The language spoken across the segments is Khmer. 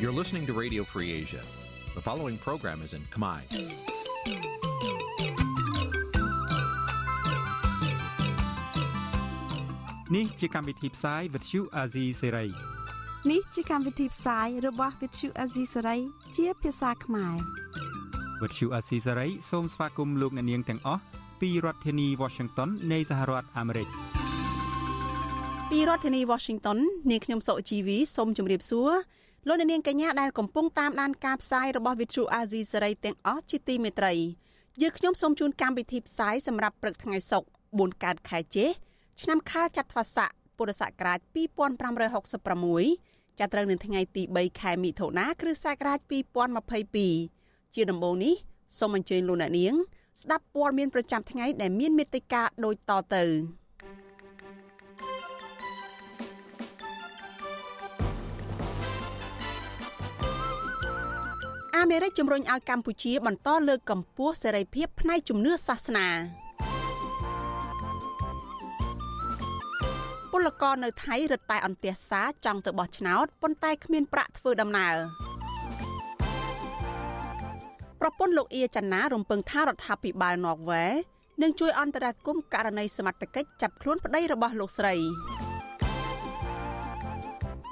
You're listening to Radio Free Asia. The following program is in Khmer. នេះជាកម្មវិធីផ្សាយ Vuthu Azizi Serai នេះជាកម្មវិធីផ្សាយរបស់ Vuthu Azizi Serai ជាភាសាខ្មែរ Vuthu Azizi Serai សូមស្វាគមន៍លោកអ្នកនាងទាំងអស់ពីរដ្ឋធានី Washington នៃសហរដ្ឋអាមេរិក។ពីរដ្ឋធានី Washington នាងខ្ញុំសុជីវីសូមជម្រាបសួរ លោកនាងកញ្ញាដែលកំពុងតាមដានការផ្សាយរបស់ Vitru Azizi សេរីទាំងអស់ជាទីមេត្រីយើងខ្ញុំសូមជូនកម្មវិធីផ្សាយសម្រាប់ព្រឹកថ្ងៃសុក្រ4កើតខែចេឆ្នាំខាលចត្វាស័កពុរសករាជ2566ចាប់ត្រូវនៅថ្ងៃទី3ខែមិថុនាគ្រិស្តសករាជ2022ជាដំបូងនេះសូមអញ្ជើញលោកអ្នកនាង ស្ដាប់ព័ត៌មានប្រចាំថ្ងៃដែលមានមេត្តាដូចតទៅ អាមេរិកជំរុញឲ្យកម្ពុជាបន្តលើកកម្ពស់សេរីភាពផ្នែកជំនឿសាសនាពលករនៅថៃរឹតតែអន្ទះសារចង់ទៅបោះឆ្នោតប៉ុន្តែគ្មានប្រាក់ធ្វើដំណើរប្រពន្ធលោកអៀចាណារំពឹងថារដ្ឋាភិបាលន័រវេនឹងជួយអន្តរាគមន៍ករណីសមត្ថកិច្ចចាប់ខ្លួនប្តីរបស់លោកស្រី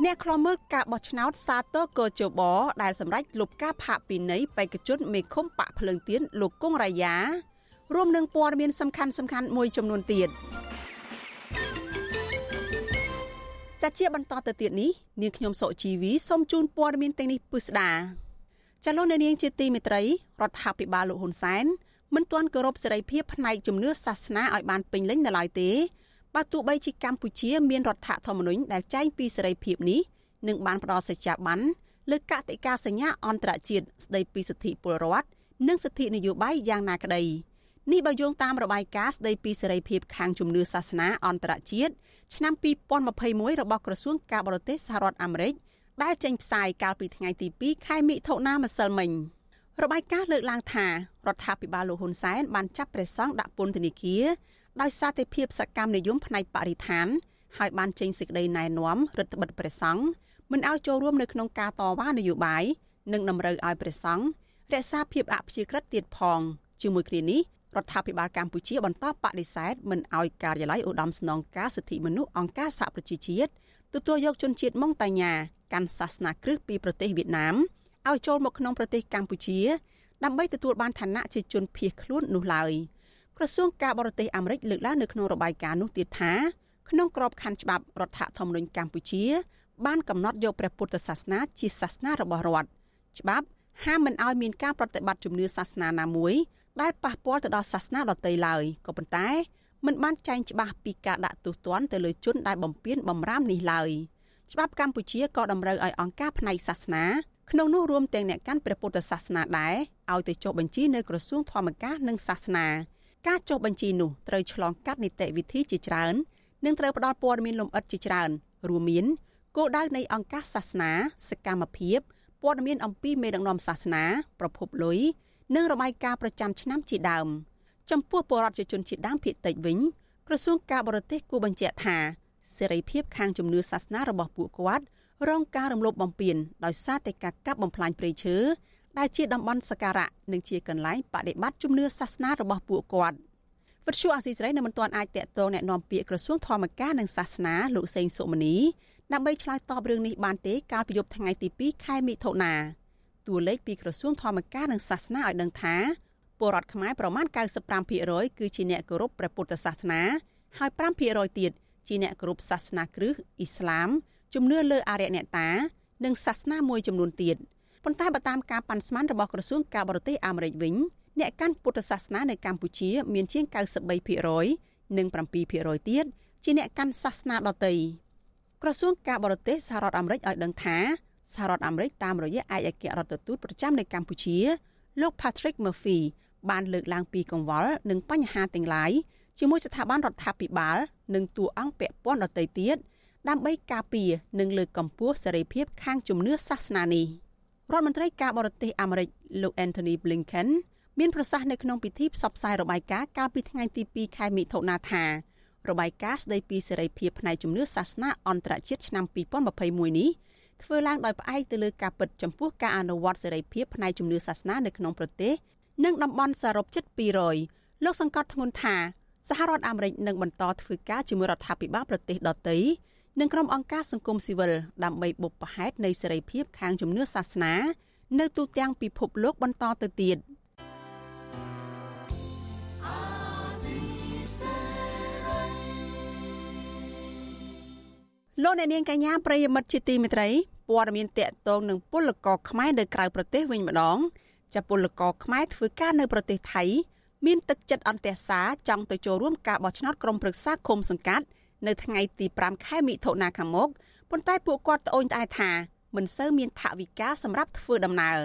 អ្នកខ្លាំមើលការបោះឆ្នោតសាទរកោជបដែលសម្រេចលុបការផាកពិន័យបេក្ខជនមេឃុំបាក់ភ្លើងទៀនលោកគង់រាយារួមនឹងព័ត៌មានសំខាន់សំខាន់មួយចំនួនទៀតចាជាបន្តទៅទៀតនេះនាងខ្ញុំសុជីវីសូមជូនព័ត៌មានទាំងនេះពិស្ដាចលនានាងជាទីមេត្រីរដ្ឋាភិបាលលោកហ៊ុនសែនមិនទាន់គោរពសេរីភាពផ្នែកជំនឿសាសនាឲ្យបានពេញលេញនៅឡើយទេ បើទោះបីជាកម្ពុជាមានរដ្ឋធម្មនុញ្ញដែលចែងពីសេរីភាពនេះនឹងបានផ្ដល់សេចក្ដីបានលើកតិកាសញ្ញាអន្តរជាតិស្ដីពីសិទ្ធិពលរដ្ឋនិងសិទ្ធិនយោបាយយ៉ាងណាក្ដីនេះបើយោងតាមរបាយការណ៍ស្ដីពីសេរីភាពខាងជំនឿសាសនាអន្តរជាតិឆ្នាំ2021របស់ក្រសួងការបរទេសសហរដ្ឋអាមេរិកដែលចេញផ្សាយកាលពីថ្ងៃទី2ខែមិថុនាម្សិលមិញរបាយការណ៍លើកឡើងថារដ្ឋាភិបាលលោកហ៊ុនសែនបានចាប់ព្រះសង្ឃដាក់ពន្ធនាគារ ដោយសារតែភាពសកម្មនិយមផ្នែកបរិស្ថានហើយបានចេញសេចក្តីណែនាំរដ្ឋបិទព្រះសង្ឃមិនឲ្យចូលរួមនៅក្នុងការតវ៉ានយោបាយនិងតម្រូវឲ្យព្រះសង្ឃរក្សាភាពអព្យាក្រឹតទៀតផងជាមួយគ្នានេះរដ្ឋាភិបាលកម្ពុជាបន្តបដិសេធមិនឲ្យការិយាល័យឧត្តមស្នងការសិទ្ធិមនុស្សអង្គការសហប្រជាជាតិទទួលយកជនជាតិម៉ុងតាញ៉ាកាន់សាសនាគ្រឹះពីប្រទេសវៀតណាមឲ្យចូលមកក្នុងប្រទេសកម្ពុជា ដើម្បីទទួលបានឋានៈជាជនភៀសខ្លួននោះឡើយ។ ក្រសួងការបរទេសអាមេរិកលើកឡើងនៅក្នុងរបាយការណ៍នោះទៀតថាក្នុងក្របខ័ណ្ឌច្បាប់រដ្ឋធម្មនុញ្ញកម្ពុជា បានកំណត់យកព្រះពុទ្ធសាសនាជាសាសនារបស់រដ្ឋច្បាប់ហាមមិនឲ្យមានការប្រតិបត្តិជំនឿសាសនាណាមួយដែលប៉ះពាល់ទៅដល់សាសនាដទៃឡើយក៏ប៉ុន្តែមិនបានចែងច្បាស់ពីការដាក់ទោសទណ្ឌទៅលើជនដែលបំពានបំរាមនេះឡើយច្បាប់កម្ពុជាក៏តម្រូវឲ្យអង្គការផ្នែកសាសនាក្នុងនោះរួមទាំងអ្នកកាន់ព្រះពុទ្ធសាសនាដែរឲ្យទៅចុះបញ្ជីនៅក្រសួងធម្មការនិងសាសនា ការចុះបញ្ជីនោះត្រូវឆ្លងកាត់នីតិវិធីជាច្រើននិងត្រូវផ្ដល់ព័ត៌មានលម្អិតជាច្រើនរួមមានគោលដៅនៃអង្គការសាសនាសកម្មភាពព័ត៌មានអំពីមេដឹកនាំសាសនាប្រភពលុយនិងរបាយការណ៍ប្រចាំឆ្នាំជាដើមចំពោះបរិវត្តជនជាតិដើមភាគតិចវិញក្រសួងការបរទេសគូបញ្ជាក់ថាសេរីភាពខាងជំនឿសាសនារបស់ពួកគាត់រងការរំលោភបំពានដោយសារតែការកាប់បំផ្លាញព្រៃឈើ ដែលជាតំបន់សក្ការៈនិងជាកន្លែងបដិបត្តិជំនឿសាសនារបស់ពួកគាត់វិទ្យុអាស៊ីសេរីនៅមិនទាន់អាចតាក់ទងแนะនាំពាក្យក្រសួងធម្មការនិងសាសនាលោកសេងសុមនីដើម្បីឆ្លើយតបរឿងនេះបានទេកាលពីយប់ថ្ងៃទី2ខែមិថុនាតួលេខពីក្រសួងធម្មការនិងសាសនាឲ្យដឹងថាពលរដ្ឋខ្មែរប្រមាណ95%គឺជាអ្នកគោរពព្រះពុទ្ធសាសនាហើយ5%ទៀតជាអ្នកគោរពសាសនាគ្រឹះអ៊ីស្លាមជំនឿលើអារក្សអ្នកតានិងសាសនាមួយចំនួនទៀត។ ប៉ុន្តែបើតាមការប៉ាន់ស្មានរបស់ក្រសួងការបរទេសអាមេរិកវិញអ្នកកាន់ពុទ្ធសាសនានៅកម្ពុជាមានជាង93%និង7%ទៀតជាអ្នកកាន់សាសនាដទៃក្រសួងការបរទេសសហរដ្ឋអាមេរិកឲ្យដឹងថាសហរដ្ឋអាមេរិកតាមរយៈឯកអគ្គរដ្ឋទូតប្រចាំនៅកម្ពុជាលោក Patrick Murphy បានលើកឡើងពីកង្វល់និងបញ្ហាទាំងឡាយជាមួយស្ថាប័នរដ្ឋាភិបាល និងតួអង្គពាក់ព័ន្ធដទៃទៀតដើម្បីការពារនិងលើកកម្ពស់សេរីភាពខាងជំនឿសាសនានេះ។ រដ្ឋមន្ត្រីការបរទេសអាមេរិកលោក Anthony Blinken មានប្រសាសន៍នៅក្នុងពិធីផ្សព្វផ្សាយរបាយការណ៍កាលពីថ្ងៃទី2ខែមិថុនាថារបាយការណ៍ស្ដីពីសេរីភាពផ្នែកជំនឿសាសនាអន្តរជាតិឆ្នាំ2021នេះធ្វើឡើងដោយផ្អែកទៅលើការពិតចំពោះការអនុវត្តសេរីភាពផ្នែកជំនឿសាសនានៅក្នុងប្រទេសនិងតំបន់សរុបជិត200លោកសង្កត់ធ្ងន់ថាសហរដ្ឋអាមេរិកនឹងបន្តធ្វើការជាមួយរដ្ឋាភិបាលប្រទេសដទៃ និងក្រុមអង្គការសង្គមស៊ីវិលដើម្បីបុព្វហេតុនៃសេរីភាពខាងជំនឿសាសនា នៅទូទាំងពិភពលោកបន្តទៅទៀតលោកអ្នកនាងកញ្ញាប្រិយមិត្តជាទីមេត្រីព័ត៌មានតកតងនឹងពលករខ្មែរនៅក្រៅប្រទេសវិញម្ដងចាពលករខ្មែរធ្វើការនៅប្រទេសថៃមានទឹកចិត្តអន្តះសាចង់ទៅចូលរួមការបោះឆ្នោតក្រុមប្រឹក្សាឃុំសង្កាត់ នៅថ្ងៃទី5ខែមិថុនាខាងមុខប៉ុន្តែពួកគាត់ត្អូញត្អែថាមិនសូវមានថវិកាសម្រាប់ធ្វើដំណើរ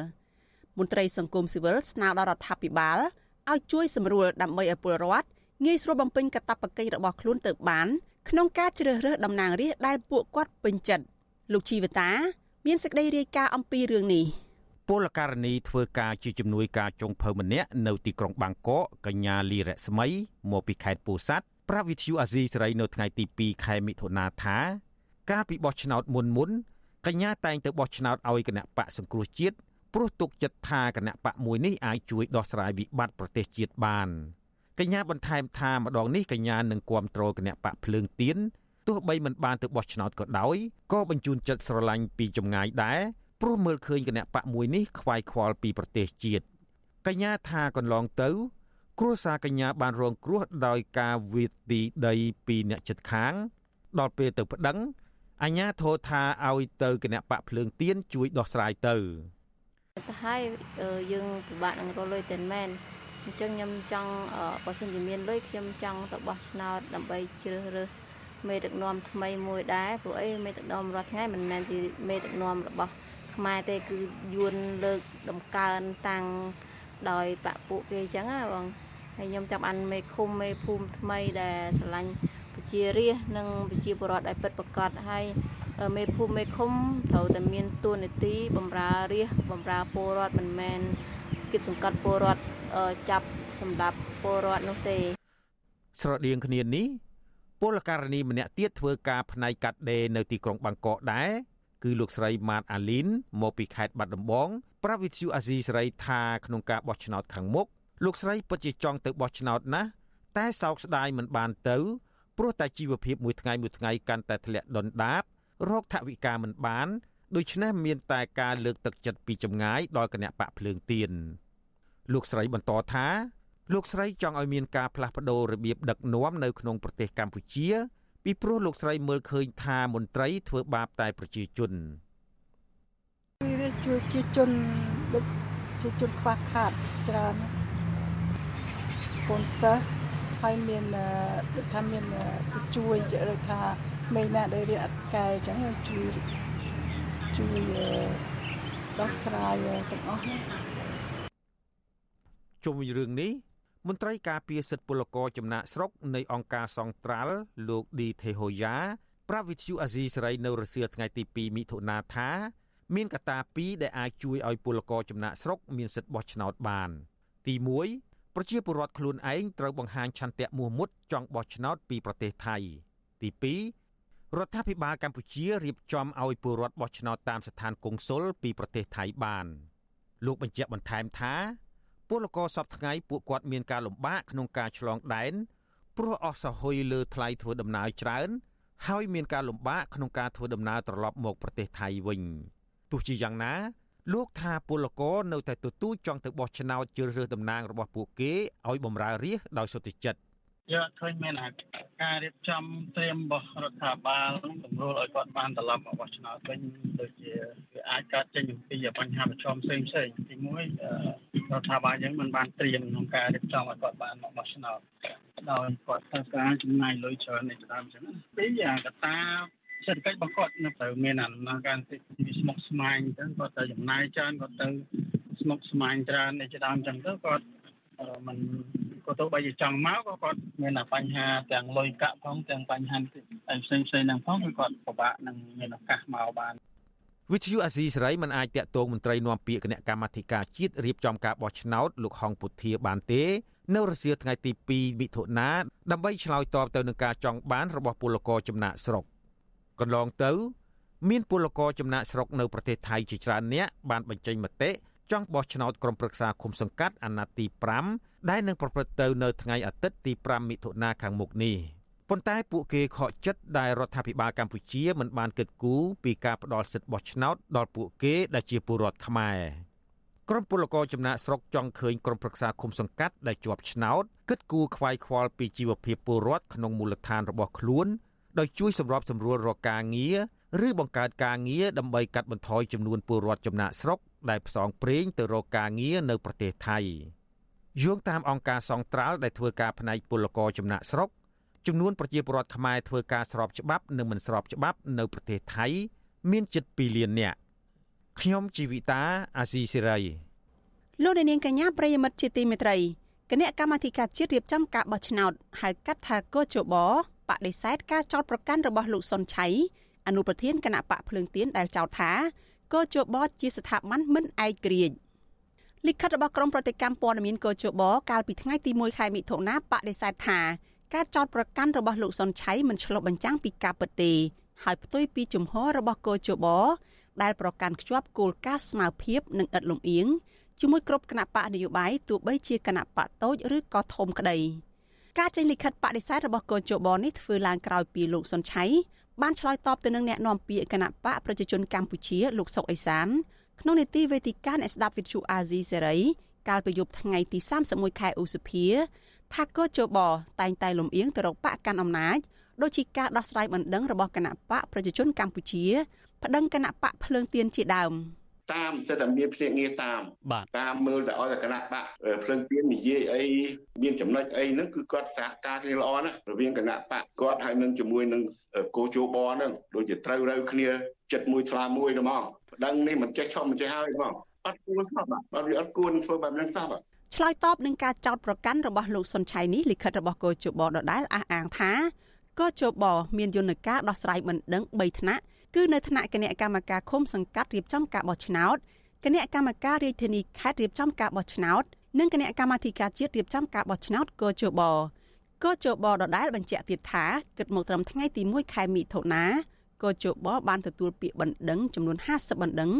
មន្ត្រីសង្គមស៊ីវិលស្នើដល់រដ្ឋាភិបាលឲ្យជួយសម្រួលដើម្បីឲ្យពលរដ្ឋងាយស្រួលបំពេញកាតព្វកិច្ចរបស់ខ្លួនទៅបានក្នុងការជ្រើសរើសតំណាងរាស្ត្រដែលពួកគាត់ពេញចិត្តលោកជីវតា មានសេចក្តីរាយការណ៍អំពីរឿងនេះពលករណីធ្វើការជាជំនួយការចុងភៅម្នាក់នៅទីក្រុងបាងកកកញ្ញាលីរស្មីមកពីខេត្តពោធិ៍សាត់ ប្រាប់វិទ្យុអាស៊ីសេរីនៅថ្ងៃទី2ខែមិថុនាថាការពីបោះឆ្នោតមុនមុនកញ្ញាតែងទៅបោះឆ្នោតឲ្យគណៈបកសង្គ្រោះជាតិព្រោះទុកចិត្តថាគណៈបកមួយនេះអាចជួយដោះស្រាយវិបត្តិប្រទេសជាតិបានកញ្ញាបន្ថែមថាម្ដងនេះកញ្ញានឹងគ្រប់គ្រងគណៈបកភ្លើងទៀនទោះបីមិនបានទៅបោះឆ្នោតក៏ដោយក៏បញ្ជូនចិត្តស្រឡាញ់ពីចម្ងាយដែរព្រោះមើលឃើញគណៈបកមួយនេះខ្វាយខ្វល់ពីប្រទេសជាតិកញ្ញាថាកន្លងទៅ គ្រួសារកញ្ញាបានរងគ្រោះដោយការវាយទីដីពីអ្នកចិត្តខាង ដល់ពេលទៅប្តឹងអញ្ញាធរថាឲ្យទៅគណៈបកភ្លើងទៀនជួយដោះស្រាយទៅទៅហើយយើងពិបាកនឹងរលុយតែមែនអញ្ចឹងខ្ញុំចង់បើសិនជាមានលុយខ្ញុំចង់ទៅបោះឆ្នោតដើម្បីជ្រើសរើសមេដឹកនាំថ្មីមួយដែរព្រោះអីមេដឹកនាំរាល់ថ្ងៃមិនមែនជាមេដឹកនាំរបស់ខ្មែរទេគឺយួនលើកដំកើងតាំង ដោយបពពួកគេអញ្ចឹងណាបងហើយខ្ញុំចាំអានមេឃុំមេភូមិថ្មីដែលស្រឡាញ់ប្រជារាស្ត្រនិងប្រជាពលរដ្ឋឲ្យពិតប្រកបហើយមេភូមិមេឃុំត្រូវតែមានទួនាទីបំរើរាស្ត្របំរើពលរដ្ឋមិនមែនគិតសង្កត់ពលរដ្ឋចាប់សម្រាប់ពលរដ្ឋនោះទេ ស្រដៀងគ្នានេះពលករណីម្នាក់ទៀតធ្វើការផ្នែកកាត់ដេរនៅទីក្រុងបាងកកដែរគឺលោកស្រីម៉ាតអាលីនមកពីខេត្តបាត់ដំបង ប្រាប់វិទ្យុអាស៊ីសេរីថាក្នុងការបោះឆ្នោតខាងមុខលោកស្រីពិតជាចង់ទៅបោះឆ្នោតណាស់តែសោកស្ដាយមិនបានទៅព្រោះតែជីវភាពមួយថ្ងៃមួយថ្ងៃកាន់តែធ្លាក់ដុនដាបរោគថវិកាមិនបានដូច្នេះមានតែការលើកទឹកចិត្តពីចម្ងាយដល់គណៈបកភ្លើងទៀនលោកស្រីបន្តថាលោកស្រីចង់ឲ្យមានការផ្លាស់ប្ដូររបៀបដឹកនាំនៅក្នុងប្រទេសកម្ពុជា ពីព្រោះលោកស្រីមើលឃើញថាមន្ត្រីធ្វើបាបតែប្រជាជនវា ជួយប្រជាជនដូចប្រជាជនខ្វះខាតច្រើនកូនសិស្សហើយមានដូចថាមានជួយដូចថាក្មេងណាដែលរៀនអត់កែអញ្ចឹងជួយជួយដោះស្រាយទាំងអស់ជុំវិញរឿងនេះមន្ត្រីការពារសិទ្ធិពលករចំណាក់ស្រុកនៃអង្គការសង្ត្រាល់លោកឌីថេហូយ៉ាប្រាប់វិទ្យុអាស៊ីសេរីនៅរសៀលថ្ងៃទី2មិថុនាថា មានកត្តាពីរដែលអាចជួយឲ្យពលករចំណាក់ស្រុកមានសិទ្ធិបោះឆ្នោតបាន ទី1ប្រជាពលរដ្ឋខ្លួនឯងត្រូវបង្ហាញឆន្ទៈមោះមុតចង់បោះឆ្នោតពីប្រទេសថៃ ទី2រដ្ឋាភិបាលកម្ពុជារៀបចំឲ្យពលរដ្ឋបោះឆ្នោតតាមស្ថានកុងស៊ុលពីប្រទេសថៃបានលោកបញ្ជាក់បន្ថែមថាពលករសពថ្ងៃពួកគាត់មានការលំបាកក្នុងការឆ្លងដែនព្រោះអស់សហុយលើថ្លៃធ្វើដំណើរច្រើន ហើយមានការលំបាកក្នុងការធ្វើដំណើរត្រឡប់មកប្រទេសថៃវិញ ទោះជាយ៉ាងណា លោកថាពលករនៅតែទទូចចង់ទៅបោះឆ្នោតជ្រើសរើសតំណាងរបស់ពួកគេឲ្យបម្រើរាស្ត្រដោយសុទ្ធចិត្តយកឃើញមានការរៀបចំត្រៀមរបស់រដ្ឋាភិបាលសម្រួលឲ្យគាត់បានត្រឡប់មកបោះឆ្នោតវិញដូចជាវាអាចកើតចេញអំពីបញ្ហាប្រឈមផ្សេងផ្សេងទីមួយរដ្ឋាភិបាលយើងមិនបានត្រៀមក្នុងការរៀបចំឲ្យគាត់បានមកបោះឆ្នោតដោយគាត់ត្រូវការចំណាយលុយច្រើននៃដើមអញ្ចឹងពីអាកតា សេដ្ឋកិច្ចរបស់គាត់នៅត្រូវមានអាដំណើរការទីស្មុគស្មាញទៅគាត់ទៅចំណាយច្រើនគាត់ទៅស្មុគស្មាញច្រើននៃដើមអញ្ចឹងទៅគាត់มันក៏ទៅបីជាចង់មកក៏គាត់មានបញ្ហាទាំងលុយកាក់ផងទាំងបញ្ហាផ្សេងផ្សេងហ្នឹងផងគឺគាត់ពិបាកនឹងមានឱកាសមកបានវិទ្យុអាស៊ីសេរីមិនអាចតាក់ទងមន្ត្រីនាំពាក្យគណៈកម្មាធិការជាតិរៀបចំការបោះឆ្នោតលោកហងពុធាបានទេនៅរសៀលថ្ងៃទី2មិថុនាដើម្បីឆ្លើយតបទៅនឹងការចង់បានរបស់ពលករចំណាក់ស្រុក កន្លងទៅ មានពលករចំណាក់ស្រុកនៅប្រទេសថៃជាច្រើនអ្នកបានបញ្ចេញមតិចង់បោះឆ្នោតក្រុមប្រឹក្សាគុំសង្កាត់អាណត្តិទី5ដែលនឹងប្រព្រឹត្តទៅនៅថ្ងៃអាទិត្យទី5មិថុនាខាងមុខនេះប៉ុន្តែពួកគេខកចិត្តដែលរដ្ឋាភិបាលកម្ពុជាមិនបានគិតគូរពីការផ្ដល់សិទ្ធិបោះឆ្នោតដល់ពួកគេដែលជាពលរដ្ឋខ្មែរក្រុមពលករចំណាក់ស្រុកចង់ឃើញក្រុមប្រឹក្សាគុំសង្កាត់ដែលជាប់ឆ្នោតគិតគូរខ្វាយខ្វល់ពីជីវភាពពលរដ្ឋក្នុងមូលដ្ឋានរបស់ខ្លួន ដោយជួយសម្របសម្រួលរកការងារឬបង្កើតការងារដើម្បីកាត់បន្ថយចំនួនពលរដ្ឋចំណាក់ស្រុកដែលផ្សងព្រេងទៅរកការងារនៅប្រទេសថៃយោងតាមអង្គការសង្ត្រាល់ដែលធ្វើការផ្នែកពលករចំណាក់ស្រុកចំនួនប្រជាពលរដ្ឋខ្មែរធ្វើការស្របច្បាប់និងមិនស្របច្បាប់នៅប្រទេសថៃ មានជិត2លាននាក់ខ្ញុំជីវិតាអាស៊ីសេរីលោកនាងកញ្ញាប្រិយមិត្តជាទីមេត្រីគណៈកម្មាធិការជាតិរៀបចំការបោះឆ្នោតហៅកាត់ថាកោជប បដិសេធការចោទប្រកាន់របស់លោកសុនឆៃអនុប្រធានគណៈបកភ្លើងទៀនដែលចោទថាកោជបជាស្ថាប័នមិនឯករាជ្យលិខិតរបស់ក្រមប្រតិកម្មព័ត៌មានកោជបកាលពីថ្ងៃទី1ខែមិថុនាបដិសេធថាការចោទប្រកាន់របស់លោកសុនឆៃមិនឆ្លុះបញ្ចាំងពីការពិតទេហើយផ្ទុយពីជំហររបស់កោជបដែលប្រកាន់ខ្ជាប់គោលការណ៍ស្មារភាពនិងឥតលំអៀងជាមួយគ្រប់គណៈបកនយោបាយទោះបីជាគណៈបកតូចឬក៏ធំក្តី ការចេញលិខិតបដិសេធរបស់កោជបនេះធ្វើឡើងក្រោយពីលោកសុនឆៃបានឆ្លើយតបទៅនឹងអ្នកនាំពាក្យគណៈបកប្រជាជនកម្ពុជាលោកសុកអេសានក្នុងនេតិវេទិកាអ្នកស្ដាប់វិទ្យុអាស៊ីសេរីកាលពីយប់ថ្ងៃទី31ខែឧសភាថាកោជបតែងតែលំអៀងទៅរកបកកាន់អំណាចដូចជាការដោះស្រាយបណ្ដឹងរបស់គណៈបកប្រជាជនកម្ពុជាប្តឹងគណៈបកភ្លើងទៀនជាដើម តាមសិទ្ធិមានភ្នាក់ងារតាមតាមមើលទៅឲ្យតែគណៈបកភ្លើងទៀននិយាយអីមានចំណុចអីហ្នឹងគឺគាត់សហការគ្នាល្អណាស់រវាងគណៈបកគាត់ហើយនឹងជាមួយនឹងគោជបហ្នឹងដូចជាត្រូវរើគ្នាចិត្តមួយថ្លាមួយហ្មងប្តឹងនេះមិនចេះឈប់មិនចេះហើយហ្មងអត់គួរស្បអត់វាអត់គួរនឹងធ្វើបែបហ្នឹងសោះឆ្លើយតបនឹងការចោទប្រកាន់របស់លោកសុនឆៃនេះលិខិតរបស់កោជបដដែលអះអាងថាកោជបមានយន្តការដោះស្រាយមិនដឹង3ថ្នាក់ គឺនៅថ្នាក់គណៈកម្មការឃុំសង្កាត់រៀបចំការបោះឆ្នោតគណៈកម្មការរាជធានីខេត្តរៀបចំការបោះឆ្នោតនិងគណៈកម្មាធិការជាតិរៀបចំការបោះឆ្នោតកោជបកោជបដដែលបញ្ជាក់ទៀតថាគិតមកត្រឹមថ្ងៃទី1ខែមិថុនាកោជបបានទទួលពាក្យបណ្ដឹងចំនួន50បណ្ដឹង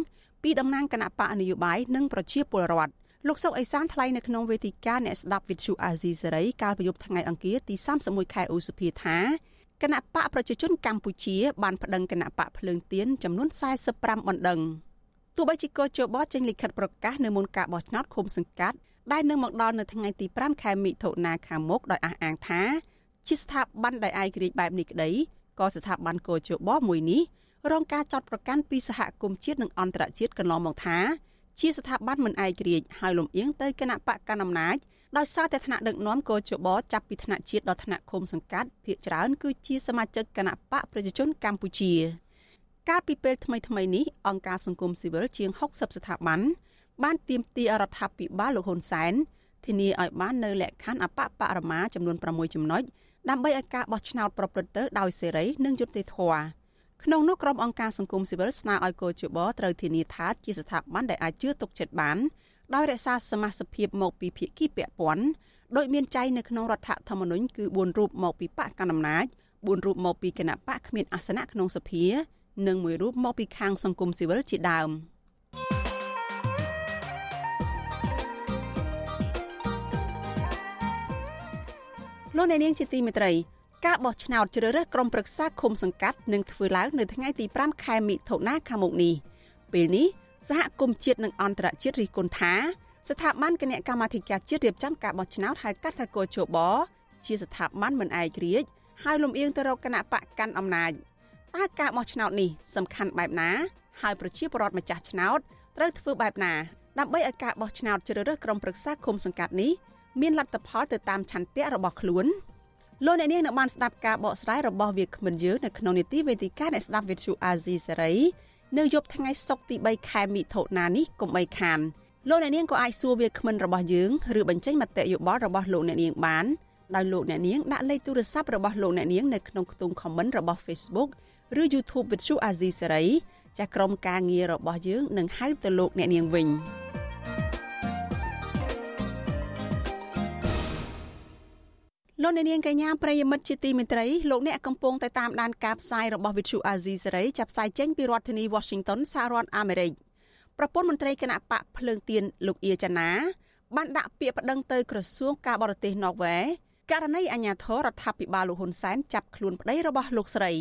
ពីតំណាងគណៈបកនយោបាយនិងប្រជាពលរដ្ឋលោកសុកអេសានថ្លែងនៅក្នុងវេទិកាអ្នកស្ដាប់វិទ្យុអាស៊ីសេរីកាលពីយប់ថ្ងៃអង្គារទី31ខែឧសភាថា គណៈបកប្រជាជនកម្ពុជាបានប្តឹងគណៈបកភ្លើងទៀនចំនួន45បណ្ដឹងទោះបីជាកោជបចេញលិខិតប្រកាសនៅមុនការបោះឆ្នោតឃុំសង្កាត់ដែលនឹងមកដល់នៅថ្ងៃទី5ខែមិថុនាខាងមុខដោយអះអាងថា ជាស្ថាប័នដែលឯករាជ្យបែបនេះក្តីក៏ស្ថាប័នកោជបមួយនេះរងការចាត់ប្រកាន់ពីសហគមន៍ជាតិនិងអន្តរជាតិកន្លងមកថាជាស្ថាប័នមិនឯករាជ្យហើយលំអៀងទៅគណៈបកកណ្ដាលអំណាច ដោយសារតែថ្នាក់ដឹកនាំកោជបចាប់ពីថ្នាក់ជាតិដល់ថ្នាក់ឃុំសង្កាត់ភាគច្រើនគឺជាសមាជិកគណៈបកប្រជាជនកម្ពុជា កាលពីពេលថ្មីៗនេះអង្គការសង្គមស៊ីវិលជាង60ស្ថាប័នបានទាមទាររដ្ឋាភិបាលលោកហ៊ុនសែនធានាឲ្យបាននៅលក្ខខណ្ឌអបបរមាចំនួន6ចំណុចដើម្បីឲ្យការបោះឆ្នោតប្រព្រឹត្តទៅដោយសេរីនិងយុត្តិធម៌ក្នុងនោះក្រុមអង្គការសង្គមស៊ីវិលស្នើឲ្យកោជបត្រូវធានាថាជាស្ថាប័នដែលអាចជឿទុកចិត្តបាន ដោយរក្សាសមាជិកភាពមកពីភាគីពាក់ព័ន្ធដោយមានចែងនៅក្នុងរដ្ឋធម្មនុញ្ញគឺ4រូបមកពីបកកណ្ដាលអំណាច4រូបមកពីគណៈបកគ្មានអាសនៈក្នុងសភានិងមួយរូបមកពីខាងសង្គមស៊ីវិលជាដើមលោកអ្នកនាងជាទីមេត្រីការបោះឆ្នោតជ្រើសរើសក្រុមប្រឹក្សាឃុំសង្កាត់នឹងធ្វើឡើងនៅថ្ងៃទី5ខែមិថុនាខាងមុខនេះពេលនេះ សហគមន៍ជាតិនិងអន្តរជាតិរិះគន់ថាស្ថាប័នគណៈកម្មាធិការជាតិរៀបចំការបោះឆ្នោតហៅកាត់ថាកោជបជាស្ថាប័នមិនឯករាជ្យហើយលំអៀងទៅរកគណៈបកកាន់អំណាចតើការបោះឆ្នោតនេះសំខាន់បែបណា ហើយប្រជាពលរដ្ឋម្ចាស់ឆ្នោតត្រូវធ្វើបែបណាដើម្បីឲ្យការបោះឆ្នោតជ្រើសរើសក្រុមប្រឹក្សាឃុំសង្កាត់នេះមានលទ្ធផលទៅតាមឆន្ទៈរបស់ខ្លួនលោកអ្នកនាងនៅបានស្ដាប់ការបកស្រាយរបស់វាគ្មិនយើងនៅក្នុងនីតិវេទិកាអ្នកស្ដាប់វិទ្យុអាស៊ីសេរី នៅយប់ថ្ងៃសុក្រទី3ខែមិថុនានេះកុំបីខានលោកអ្នកនាងក៏អាចសួរវាគ្មិនរបស់យើងឬបញ្ចេញមតិយោបល់របស់លោកអ្នកនាងបានដោយលោកអ្នកនាងដាក់លេខទូរស័ព្ទរបស់លោកអ្នកនាងនៅក្នុងខ្ទង់ comment របស់ Facebook ឬ YouTube វិទ្យុអាស៊ីសេរីចាស់ក្រុមការងាររបស់យើងនឹងហៅទៅលោកអ្នកនាងវិញ លោកអ្នកនាងកញ្ញាប្រិយមិត្តជាទីមេត្រីលោកអ្នកកំពុងតែតាមដានការផ្សាយរបស់ Vithu Azizi សេរីចាប់ផ្សាយចេញពីរដ្ឋធានី Washington សហរដ្ឋអាមេរិកប្រពន្ធមន្ត្រីគណៈបកភ្លើងទៀនលោកអៀចាណាបានដាក់ពាក្យប្តឹងទៅក្រសួងការបរទេសណ័រវេករណីអាញាធររដ្ឋាភិបាលលោកហ៊ុនសែនចាប់ខ្លួនប្តីរបស់លោកស្រី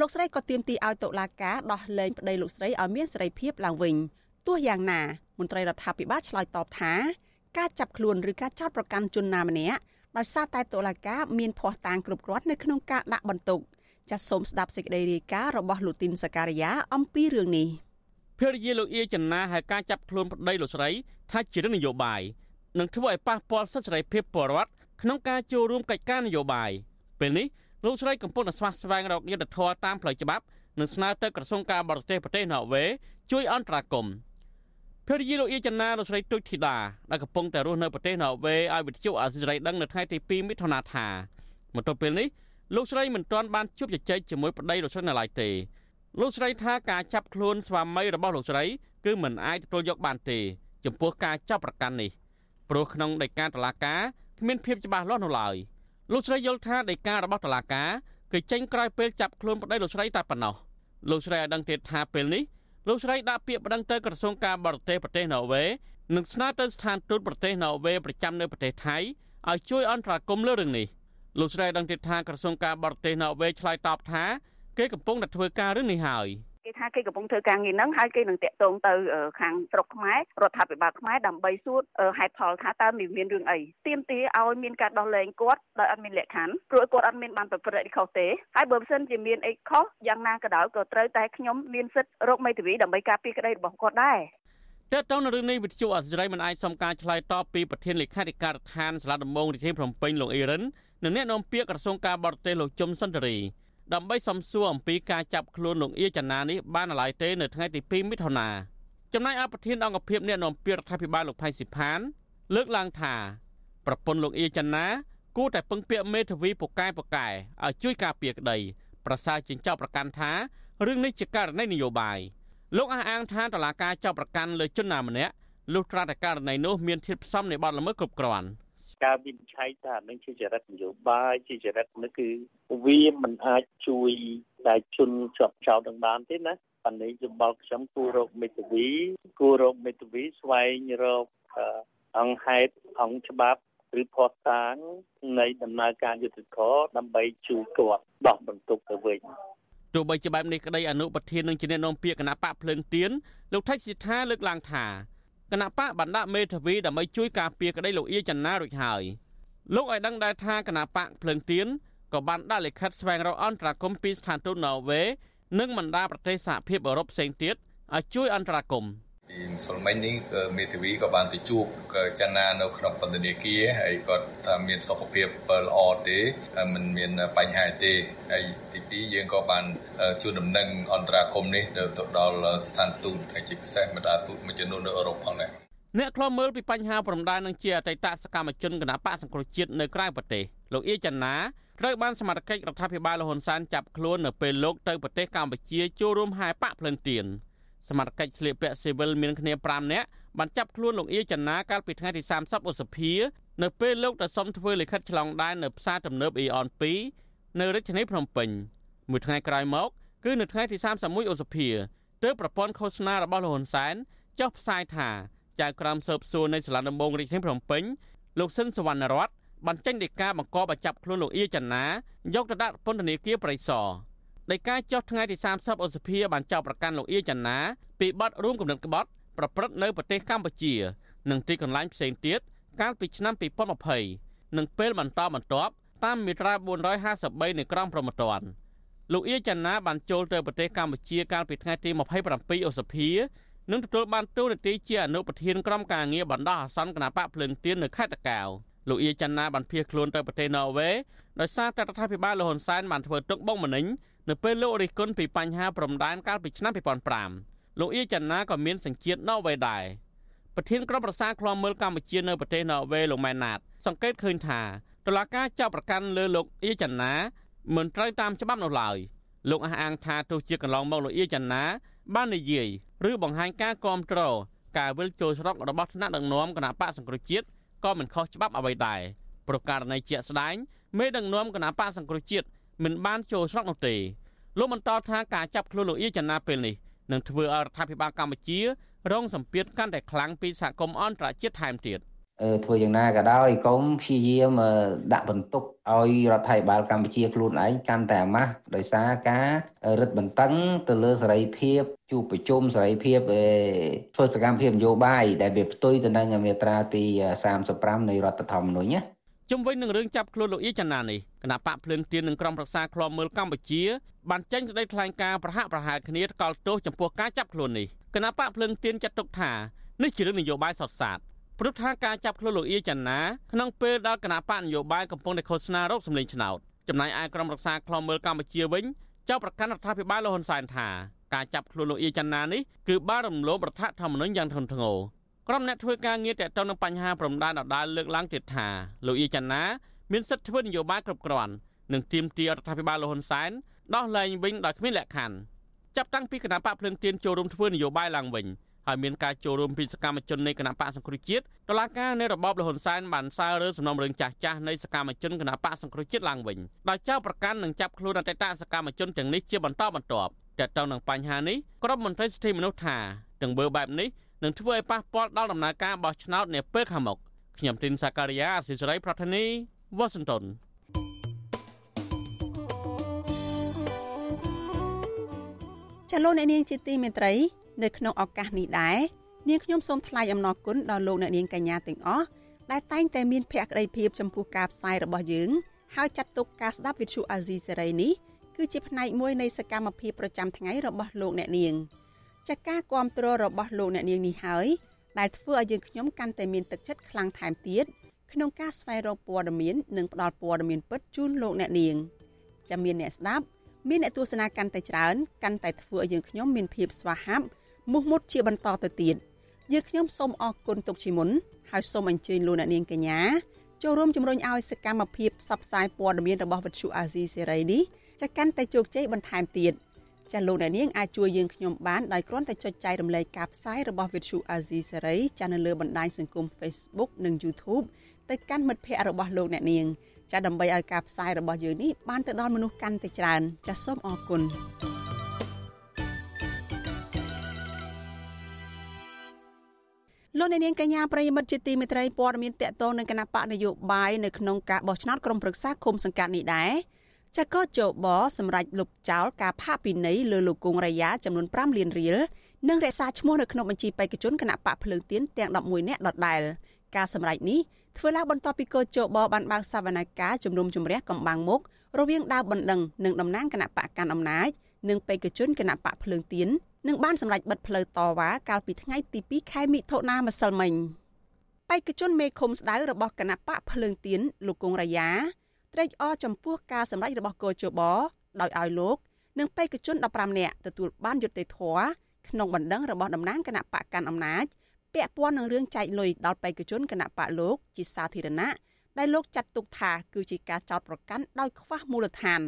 លោកស្រីក៏ទាមទារឲ្យតុលាការដោះលែងប្តីលោកស្រីឲ្យមានសេរីភាពឡើងវិញទោះយ៉ាងណាមន្ត្រីរដ្ឋាភិបាលឆ្លើយតបថាការចាប់ខ្លួនឬការចោទប្រកាន់ជនណាម្នាក់ ដោយសារតែតុលាការមានភ័ស្តុតាងគ្រប់គ្រាន់នៅក្នុងការដាក់បន្ទុកចាសសូមស្ដាប់សេចក្តីរាយការណ៍របស់លោកទីនសការីយ៉ាអំពីរឿងនេះភរិយាលោកអៀចនាហៅការចាប់ខ្លួនប្តីលោកស្រីថាជារឿងនយោបាយនឹងធ្វើឲ្យប៉ះពាល់សិទ្ធិសេរីភាពពលរដ្ឋក្នុងការចូលរួមកិច្ចការនយោបាយពេលនេះលោកស្រីកំពុងតែស្វះស្វែងរកយុត្តិធម៌តាមផ្លូវច្បាប់និងស្នើទៅក្រសួងការបរទេសប្រទេសណ័រវេជួយអន្តរាគមន៍ ភរិយាលោកអៀចនាលោកស្រីទុចធីតាដែលកំពុងតែរស់នៅប្រទេសណ័រវេឲ្យវិទ្យុអាស៊ីសេរីដឹងនៅថ្ងៃទី2មិថុនាថាមកទល់ពេលនេះលោកស្រីមិនទាន់បានជួបជជែកជាមួយប្តីលោកស្រីនៅឡើយទេលោកស្រីថាការចាប់ខ្លួនស្វាមីរបស់លោកស្រីគឺមិនអាចទទួលយកបានទេ ចំពោះការចាប់ប្រកាន់នេះព្រោះក្នុងដីកាតឡាការគ្មានភាពច្បាស់លាស់នៅឡើយលោកស្រីយល់ថាដីការបស់តឡាការគឺចេញក្រោយពេលចាប់ខ្លួនប្តីលោកស្រីតែប៉ុណ្ណោះលោកស្រីឲ្យដឹងទៀតថាពេលនេះ លោកស្រីដាក់ពាក្យប្តឹងទៅក្រសួងការបរទេសប្រទេសណ័រវេនិងស្នើទៅស្ថានទូតប្រទេសណ័រវេប្រចាំនៅប្រទេសថៃឲ្យជួយអន្តរាគមន៍លើរឿងនេះលោកស្រីដឹងទៀតថាក្រសួងការបរទេសណ័រវេឆ្លើយតបថាគេកំពុងតែធ្វើការរឿងនេះហើយ គេថាគេកំពុងធ្វើការងារហ្នឹងហើយគេនឹងតាក់ទងទៅខាងស្រុកខ្មែររដ្ឋាភិបាលខ្មែរដើម្បីសួរហេតុផលថាតើមានរឿងអីទៀមទាឲ្យមានការដោះលែងគាត់ដោយអត់មានលក្ខខណ្ឌព្រោះគាត់អត់មានបានប្រព្រឹត្តអីខុសទេហើយបើមិនសិនជាមានអីខុសយ៉ាងណាក៏ដោយក៏ត្រូវតែខ្ញុំមានសិទ្ធិរកមេធាវីដើម្បីការពារក្តីរបស់គាត់ដែរតើតើនៅរឿងនេះវិទ្យុអសរីមិនអាចសុំការឆ្លើយតបពីប្រធានលេខាធិការដ្ឋានសាលាដំបងរាជធានីភ្នំពេញលោកអ៊ីរ៉ាននិងអ្នកនាំពាក្យក្រសួងការបរទេសលោកជុំសុនតរី ដើម្បីសំសួរអំពីការចាប់ខ្លួនលោកអៀចនានេះបានឡើយទេនៅថ្ងៃទី2មិថុនាចំណែកអប្រធានអង្គភិបអ្នកនាំពាក្យរដ្ឋាភិបាលលោកផៃស៊ីផាន លើកឡើងថាប្រពន្ធលោកអៀចនាគួរតែពឹងពាក់មេធាវីពូកែពូកែឲ្យជួយការពារក្តីប្រសើរជាងចោទប្រកាន់ថារឿងនេះជាករណីនយោបាយលោកអះអាងថាតឡាការចោទប្រកាន់លើជនណាម្នាក់លុះត្រាតែករណីនោះមានធាតុផ្សំនៃបទល្មើសគ្រប់គ្រាន់។ ការវិនិច្ឆ័យថានឹងជាចរិតនយោបាយជាចរិតនេះគឺវាមិនអាចជួយតែជនជាប់ចោតនឹងបានទេណាបណ្ឌិតយោបល់ខ្ញុំគួររកមេធាវីគួររកមេធាវីស្វែងរកអង្គហេតុអង្គច្បាប់ឬផុសតាងនៃដំណើរការយុត្តិធម៌ដើម្បីជួយគាត់ដោះបន្ទុកទៅវិញទោះបីជាបែបនេះក្តីអនុប្រធាននឹងជាអ្នកនាំពាក្យគណៈបកភ្លើងទៀនលោកថៃសិដ្ឋាលើកឡើងថា គណៈបកបណ្ដាក់មេធាវីដើម្បីជួយការពារក្តីលោកអៀចន្ទារួចហើយលោកឲ្យដឹងដែរថាគណៈបកភ្លើងទៀនក៏បានដាក់លិខិតស្វែងរកអន្តរាគមន៍ពីស្ថានទូតណ័រវេនិងបណ្ដាប្រទេសសហភាពអឺរ៉ុបផ្សេងទៀតឲ្យជួយអន្តរាគមន៍ ពីម្សិលមិញនេះមេធាវីក៏បានទៅជួបចនានៅក្នុងពន្ធនាគារហើយគាត់ថាមានសុខភាពល្អទេមិនមានបញ្ហាទេហើយទី2យើងក៏បានជួនដំណឹងអន្តរាគមនេះទៅដល់ស្ថានទូតហើយជាពិសេសបណ្ដាទូតមួយចំនួននៅអឺរ៉ុបផងដែរអ្នកខ្លោមើលពីបញ្ហាព្រំដែននឹងជាអតីតសកម្មជនគណបកសង្គ្រោះជាតិនៅក្រៅប្រទេសលោកអៀចនាត្រូវបានសមាជិករដ្ឋាភិបាលលហ៊ុនសែនចាប់ខ្លួននៅពេលលោកទៅប្រទេសកម្ពុជាចូលរួមហែបកភ្លឹងទៀន សមាជិកស្លៀកពាក់ស៊ីវិលមានគ្នា5នាក់បានចាប់ខ្លួនលោកអៀចនាកាលពីថ្ងៃទី30ឧសភានៅពេលលោកទៅសុំធ្វើលិខិតឆ្លងដែននៅផ្សារទំនើបអ៊ីអន2នៅរាជធានីភ្នំពេញមួយថ្ងៃក្រោយមកគឺនៅថ្ងៃទី31ឧសភាទើបប្រព័ន្ធឃោសនារបស់លោកហ៊ុនសែនចុះផ្សាយថាចៅក្រមស៊ើបសួរនៃសាលាដំបងរាជធានីភ្នំពេញលោកស៊ិនសវណ្ណរតបានចេញដីកាបង្គាប់ឲ្យចាប់ខ្លួនលោកអៀចនាយកទៅដាក់ពន្ធនាគារប្រៃសណ ដីកាចុះថ្ងៃទី30ឧសភាបានចោទប្រកាន់លោកអៀចនាពីបទរួមគំនិតក្បត់ប្រព្រឹត្តនៅប្រទេសកម្ពុជានិងទីកន្លែងផ្សេងទៀតកាលពីឆ្នាំ2020និងពេលបន្តបន្ទាប់តាមមាត្រា453នៃក្រមព្រហ្មទណ្ឌលោកអៀចនាបានចូលទៅប្រទេសកម្ពុជាកាលពីថ្ងៃទី27ឧសភានិងទទួលបានតួនាទីជាអនុប្រធានក្រុមការងារបណ្ដោះអាសន្នគណបកភ្លើងទៀននៅខេត្តតាកែវលោកអៀចនាបានភៀសខ្លួនទៅប្រទេសណ័រវេដោយសារតែរដ្ឋាភិបាលលហ៊ុនសែនបានធ្វើទុកបុកម្នេញ នៅពេលលោករិះគន់ពីបញ្ហាព្រំដែនកាលពីឆ្នាំ2005លោកអៀចនាក៏មានសញ្ជាតិណ័រវេដែរប្រធានក្រុមប្រឹក្សាឃ្លាំមើលកម្ពុជានៅប្រទេសណ័រវេលោកម៉ែនណាត សង្កេតឃើញថាតុលាការចាប់ប្រកាន់លើលោកអៀចនាមិនត្រូវតាមច្បាប់នោះឡើយលោកអះអាងថាទោះជាកន្លងមកលោកអៀចនាបាននិយាយឬបង្ហាញការគ្រប់គ្រងការវិលចូលស្រុករបស់ថ្នាក់ដឹកនាំគណៈបកសង្គ្រោះជាតិក៏មិនខុសច្បាប់អ្វីដែរប្រការណីជាក់ស្ដែងមេដឹកនាំគណៈបកសង្គ្រោះជាតិ មិនបានចូលស្រុកនោះទេលោកបន្តថាការចាប់ខ្លួនលោកអៀចនាពេលនេះនឹងធ្វើឲ្យរដ្ឋាភិបាលកម្ពុជា រងសម្ពាធកាន់តែខ្លាំងពីសហគមន៍អន្តរជាតិថែមទៀតធ្វើយ៉ាងណាក៏ដោយកុំព្យាយាមដាក់បន្ទុកឲ្យរដ្ឋាភិបាលកម្ពុជាខ្លួនឯងកាន់តែអាម៉ាស់ដោយសារការរឹតបន្តឹងទៅលើសេរីភាពជួបប្រជុំសេរីភាពធ្វើសកម្មភាពនយោបាយដែលវាផ្ទុយទៅនឹងមាត្រាទី35នៃរដ្ឋធម្មនុញ្ញណា ជុំវិញនឹងរឿងចាប់ខ្លួនលោកអៀចនានេះគណៈបកភ្លើងទៀននិងក្រុមប្រឹក្សាឃ្លាំមើលកម្ពុជាបានចេញសេចក្តីថ្លែងការណ៍ប្រហាក់ប្រហែលគ្នាថ្កោលទោសចំពោះការចាប់ខ្លួននេះគណៈបកភ្លើងទៀនចាត់ទុកថានេះជារឿងនយោបាយសុទ្ធសាធព្រោះថាការចាប់ខ្លួនលោកអៀចនាក្នុងពេលដែលគណៈបកនយោបាយកំពុងតែឃោសនារោគសម្លេងឆ្នោតចំណែកឯក្រុមរក្សាឃ្លាំមើលកម្ពុជាវិញចោទប្រកាន់រដ្ឋាភិបាលលហ៊ុនសែនថាការចាប់ខ្លួនលោកអៀចនានេះគឺបានរំលោភរដ្ឋធម្មនុញ្ញយ៉ាងធ្ងន់ធ្ងរ ក្រុមអ្នកធ្វើការងារតេតទៅនឹងបញ្ហាព្រំដែនដដាលលើកឡើងទៀតថាលោកអៀចនាមានសិទ្ធិធ្វើនយោបាយគ្រប់គ្រាន់និងទាមទាររដ្ឋាភិបាលលហ៊ុនសែនដោះលែងវិញដោយគ្មានលក្ខខណ្ឌចាប់តាំងពីគណៈបកភ្លើងទៀនចូលរួមធ្វើនយោបាយឡើងវិញហើយមានការចូលរួមពីសកម្មជននៃគណៈបកសង្គ្រោះជាតិតឡាការនៃរបបលហ៊ុនសែនបានសើរើសំណុំរឿងចាស់ចាស់នៃសកម្មជនគណៈបកសង្គ្រោះជាតិឡើងវិញដោយចោទប្រកាន់និងចាប់ខ្លួនអតីតសកម្មជនទាំងនេះជាបន្តបន្ទាប់តែទៅនឹងបញ្ហានេះក្រុមមន្ត្រីសិទ្ធិមនុស្សថាទាំងបើបែបនេះ នឹងធ្វើឲ្យប៉ះពាល់ដល់ដំណើរការបោះឆ្នោតនាពេលខាងមុខខ្ញុំទីនសាការីយ៉ាអសិសរីប្រធានីវ៉ាស៊ីនតោនចលនានាងជាទីមេត្រី នៅក្នុងឱកាសនេះដែរនាងខ្ញុំសូមថ្លែងអំណរគុណដល់លោកអ្នកនាងកញ្ញាទាំងអស់ដែលតែងតែមានភក្ដីភាពចំពោះការផ្សាយរបស់យើងហើយចាត់ទុកការស្ដាប់វិទ្យុអាស៊ីសេរីនេះគឺជាផ្នែកមួយនៃសកម្មភាពប្រចាំថ្ងៃរបស់លោកអ្នកនាង ចាការគ្រប់គ្រងរបស់លោកអ្នកនាងនេះហើយដែលធ្វើឲ្យយើងខ្ញុំកាន់តែមានទឹកចិត្តខ្លាំងថែមទៀតក្នុងការស្វែងរកព័ត៌មាននិងផ្តល់ព័ត៌មានពិតជូនលោកអ្នកនាងចាំមានអ្នកស្ដាប់មានអ្នកទស្សនាកាន់តែច្រើនកាន់តែធ្វើឲ្យយើងខ្ញុំមានភាពស្វាហាប់មោះមុតជាបន្តទៅទៀតយើងខ្ញុំសូមអរគុណទុកជាមុនហើយសូមអញ្ជើញលោកអ្នកនាងកញ្ញាចូលរួមជំរុញឲ្យសកម្មភាពផ្សព្វផ្សាយព័ត៌មានរបស់វិទ្យុអាស៊ីសេរីនេះចាកាន់តែជោគជ័យបន្ថែមទៀត ចាលោកអ្នកនាងអាចជួយយើងខ្ញុំបានដោយគ្រាន់តែចុចចែករំលែកការផ្សាយរបស់វិទ្យុអាស៊ីសេរីចានៅលើបណ្ដាញសង្គម Facebook និង YouTube ទៅកាន់មិត្តភ័ក្តិរបស់លោកអ្នកនាងចាដើម្បីឲ្យការផ្សាយរបស់យើងនេះបានទៅដល់មនុស្សកាន់តែច្រើន ចាសូមអរគុណលោកអ្នកនាងកញ្ញាប្រិយមិត្តជាទីមេត្រីព័ត៌មានតកតងនឹងគណៈបកនយោបាយនៅក្នុងការបោះឆ្នោតក្រុមប្រឹក្សាគុំសង្កាត់នេះដែរ ចកជបសម្រាប់លុបចោលការផាកពិន័យលើលោកគង់រាយាចំនួន5លានរៀលនិងរក្សាឈ្មោះនៅក្នុងបញ្ជីបេក្ខជនគណៈបកភ្លើងទៀនទាំង11នាក់ដដែលការសម្រេចនេះធ្វើឡើងបន្ទាប់ពីកោជបបានបើកសវនកម្មជំនុំជម្រះកំបាំងមុខរវាងដាវបណ្ដឹងនិងតំណាងគណៈបកកាន់អំណាចនិងបេក្ខជនគណៈបកភ្លើងទៀននឹងបានសម្រេចបិទផ្លូវតវ៉ាកាលពីថ្ងៃទី2ខែមិថុនាម្សិលមិញបេក្ខជនមេឃុំស្ដៅរបស់គណៈបកភ្លើងទៀនលោកគង់រាយា ត្រេកអរចំពោះការសម្រេចរបស់កោជបដោយឲ្យលោកនិងបេក្ខជន15នាក់ទទួលបានយុត្តិធម៌ក្នុងបណ្ដឹងរបស់តំណាងគណៈបកកាន់អំណាចពាក់ព័ន្ធនឹងរឿងចែកលុយដល់បេក្ខជនគណៈបកលោកជាសាធារណៈដែលលោកចាត់ទុកថាគឺជាការចោទប្រកាន់ដោយខ្វះមូលដ្ឋាន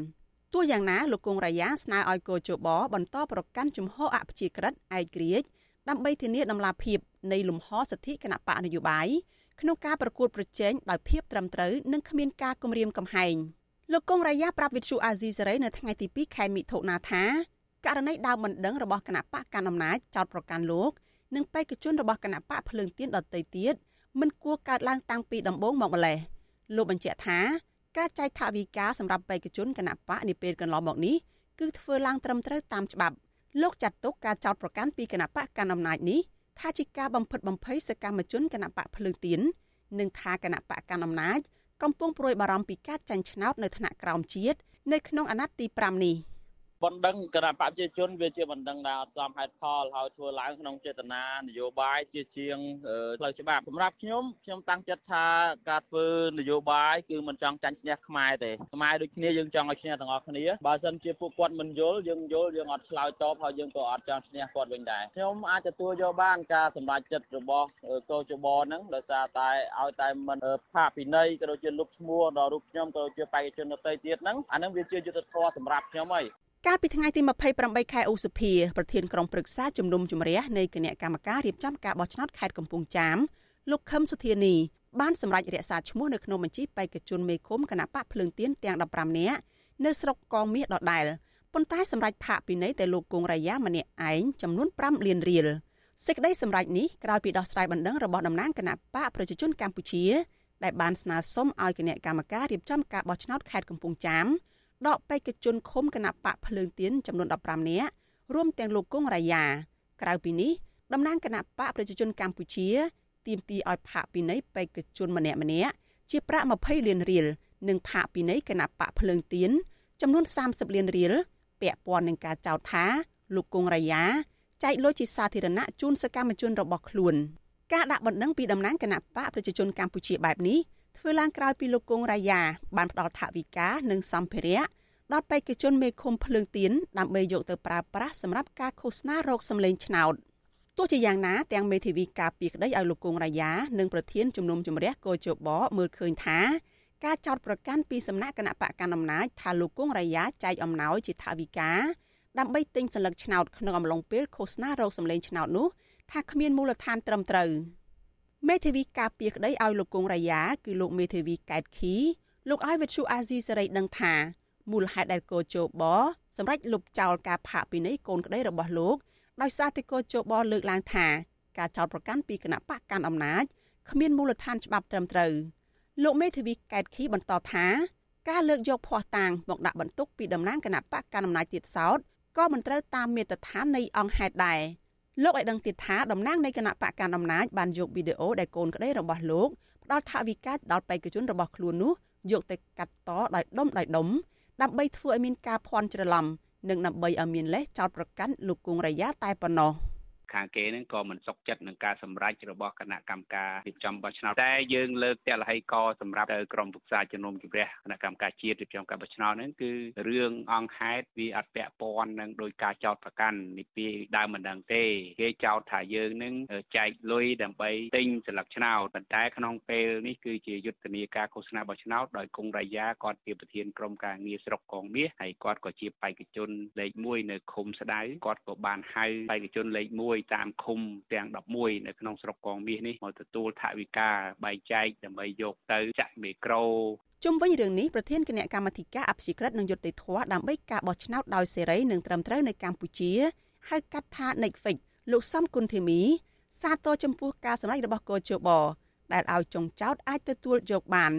ទោះយ៉ាងណាលោកគង់រាយាស្នើឲ្យកោជបបន្តប្រកាន់ជំហរអព្យាក្រឹតឯករាជ្យដើម្បីធានាដំណាភាពនៃលំហសិទ្ធិគណៈបកនយោបាយ ក្នុងការប្រកួតប្រជែងដោយភាពត្រឹមត្រូវនិងគ្មានការគំរាមកំហែងលោកកុងរាយាប្រាប់វិទ្យុអាស៊ីសេរីនៅថ្ងៃទី2ខែមិថុនាថាករណីដើមមិនដឹងរបស់គណៈបកកណ្ដាលអំណាចចោតប្រកាន់លោកនិងបេក្ខជនរបស់គណៈបកភ្លើងទៀនដទៃទៀតមិនគួរកើតឡើងតាំងពីដំបូងមកម្លេះលោកបញ្ជាក់ថាការចែកថវិកាសម្រាប់បេក្ខជនគណៈបកនាពេលកន្លងមកនេះគឺធ្វើឡើងត្រឹមត្រូវតាមច្បាប់លោកចាត់ទុកការចោតប្រកាន់ពីគណៈបកកណ្ដាលអំណាចនេះ ថាជាការបំផិតបំភ័យសកម្មជនគណៈបកភ្លើងទៀននិងថាគណៈបកកណ្ដាលអំណាចកំពុងប្រួយបារម្ភពីការចាញ់ឆ្នោតនៅថ្នាក់ក្រោមជាតិនៅក្នុងអាណត្តិទី5នេះ។ បណ្ដឹងគណៈបព្វជិជនវាជាបណ្ដឹងដែលអត់សមហេតុផលហើយធ្វើឡើងក្នុងចេតនានយោបាយជាជាងផ្លូវច្បាប់សម្រាប់ខ្ញុំខ្ញុំតាំងចិត្តថាការធ្វើនយោបាយគឺមិនចង់ចាញ់ឈ្នះខ្មែរទេខ្មែរដូចគ្នាយើងចង់ឲ្យឈ្នះទាំងអស់គ្នាបើសិនជាពួកគាត់មិនយល់យើងយល់យើងអត់ឆ្លើយតបហើយយើងក៏អត់ចង់ឈ្នះគាត់វិញដែរខ្ញុំអាចទទួលយកបានការសម្រេចចិត្តរបស់កោជបហ្នឹងដោយសារតែឲ្យតែមិនផាកពិន័យក៏ដូចជាលុបឈ្មោះដល់រូបខ្ញុំក៏ដូចជាបេក្ខជនដទៃទៀតហ្នឹងអាហ្នឹងវាជាយុទ្ធធម៌សម្រាប់ខ្ញុំហើយ កាលពីថ្ងៃទី28ខែឧសភាប្រធានក្រុមប្រឹក្សាជំនុំជម្រះនៃគណៈកម្មការរៀបចំការបោះឆ្នោតខេត្តកំពង់ចាមលោកខឹមសុធានីបានសម្រេចរក្សាឈ្មោះនៅក្នុងបញ្ជីបេក្ខជនមេឃុំគណៈបកភ្លើងទៀនទាំង15នាក់នៅស្រុកកងមាសដដែលប៉ុន្តែសម្រេចផាកពិន័យតែលោកគង់រាយាម្នាក់ឯងចំនួន5លានរៀលសេចក្តីសម្រេចនេះក្រោយពីដោះស្រាយបណ្ដឹងរបស់តំណាងគណៈបកប្រជាជនកម្ពុជាដែលបានស្នើសុំឲ្យគណៈកម្មការរៀបចំការបោះឆ្នោតខេត្តកំពង់ចាម ដកបេក្ខជនឃុំគណៈបកភ្លើងទៀនចំនួន15នាក់រួមទាំងលោកគង់រាយាក្រៅពីនេះតំណាងគណៈបកប្រជាជនកម្ពុជាទាមទារឲ្យផាកពិន័យបេក្ខជនម្នាក់ម្នាក់ជាប្រាក់20លានរៀលនិងផាកពិន័យគណៈបកភ្លើងទៀនចំនួន30លានរៀលពាក់ព័ន្ធនឹងការចោទថាលោកគង់រាយាចែកលុយជាសាធារណៈជូនសកម្មជនរបស់ខ្លួន ការដាក់បណ្ដឹងពីតំណាងគណៈបកប្រជាជនកម្ពុជាបែបនេះ ធ្វើឡើងក្រោយពីលោកគង់រាយាបានផ្ដល់ថវិកានិងសម្ភារៈដល់បេក្ខជនមេឃុំភ្លើងទៀនដើម្បីយកទៅប្រើប្រាស់សម្រាប់ការឃោសនារោគសម្លេងឆ្នោតទោះជាយ៉ាងណាទាំងមេធាវីការពីក្តីឲ្យលោកគង់រាយានិងប្រធានជំនុំជម្រះកោជបមើលឃើញថាការចោតប្រកាន់ពីសំណាក់គណៈបកកណ្ដាលអំណាចថាលោកគង់រាយាចែកអំណោយជាថវិកាដើម្បីទិញសន្លឹកឆ្នោតក្នុងអំឡុងពេលឃោសនារោគសម្លេងឆ្នោតនោះថាគ្មានមូលដ្ឋានត្រឹមត្រូវ។ មេធាវីការពីក្តីឲ្យលោកគង់រាយាគឺលោកមេធាវីកែតខីលោកឲ្យវិទ្យុអាស៊ីសេរីដឹងថាមូលហេតុដែលកោជបសម្រាប់លុបចោលការផាកពិន័យកូនក្តីរបស់លោកដោយសារតែកោជបលើកឡើងថាការចោទប្រកាន់ពីគណៈបកកាន់អំណាចគ្មានមូលដ្ឋានច្បាប់ត្រឹមត្រូវលោកមេធាវីកែតខីបន្តថាការលើកយកភ័ស្តុតាងមកដាក់បន្ទុកពីតំណាងគណៈបកកាន់អំណាចទៀតសោតក៏មិនត្រូវតាមមាត្រដ្ឋាននៃអង្គហេតុដែរ លោកឲ្យដឹងទៀតថាតំណាងនៃគណៈបកកាន់អំណាចបានយកវីដេអូដែលកូនក្តីរបស់លោកផ្ដល់ថវិកាដល់បេក្ខជនរបស់ខ្លួននោះយកទៅកាត់តដោយដុំដោយដុំដើម្បីធ្វើឲ្យមានការភ័ន្តច្រឡំនិងដើម្បីឲ្យមានលេសចោតប្រកាន់លោកគង់រយ៉ាតែប៉ុណ្ណោះ។ ខាងគេនឹងក៏មិនសុខចិត្តនឹងការសម្រេចរបស់គណៈកម្មការរៀបចំបោះឆ្នោតតែយើងលើកទលហីកសម្រាប់ទៅក្រុមប្រឹក្សាជំនុំជម្រះគណៈកម្មការជាតិរៀបចំការបោះឆ្នោតហ្នឹងគឺរឿងអង្គហេតុវាអត់ពាក់ព័ន្ធនឹងដោយការចោតប្រកាន់នេះពីដើមមិនដឹងទេគេចោតថាយើងនឹងចែកលុយដើម្បីទិញស្លឹកឆ្នោតប៉ុន្តែក្នុងពេលនេះគឺជាយុទ្ធនាការឃោសនាបោះឆ្នោតដោយគង់រាយាគាត់ជាប្រធានក្រុមការងារស្រុកកងមាសហើយគាត់ក៏ជាបេក្ខជនលេខ1នៅឃុំស្ដៅគាត់ក៏បានហៅបេក្ខជនលេខ1តាមឃុំទាំង11នៅក្នុងស្រុកកងមាសនេះមកទទួលថវិកាបែងចែកដើម្បីយកទៅចាក់មីក្រូជុំវិញរឿងនេះប្រធានគណៈកម្មាធិការអភិក្រិតនិងយុត្តិធម៌ដើម្បីការបោះឆ្នោតដោយសេរីនិងត្រឹមត្រូវនៅកម្ពុជាហៅកាត់ថា Netflix លោកសំគុណធីមីសាទរចំពោះការសម្ដែងរបស់កោជបដែលឲ្យចុងចោតអាចទទួលយកបាន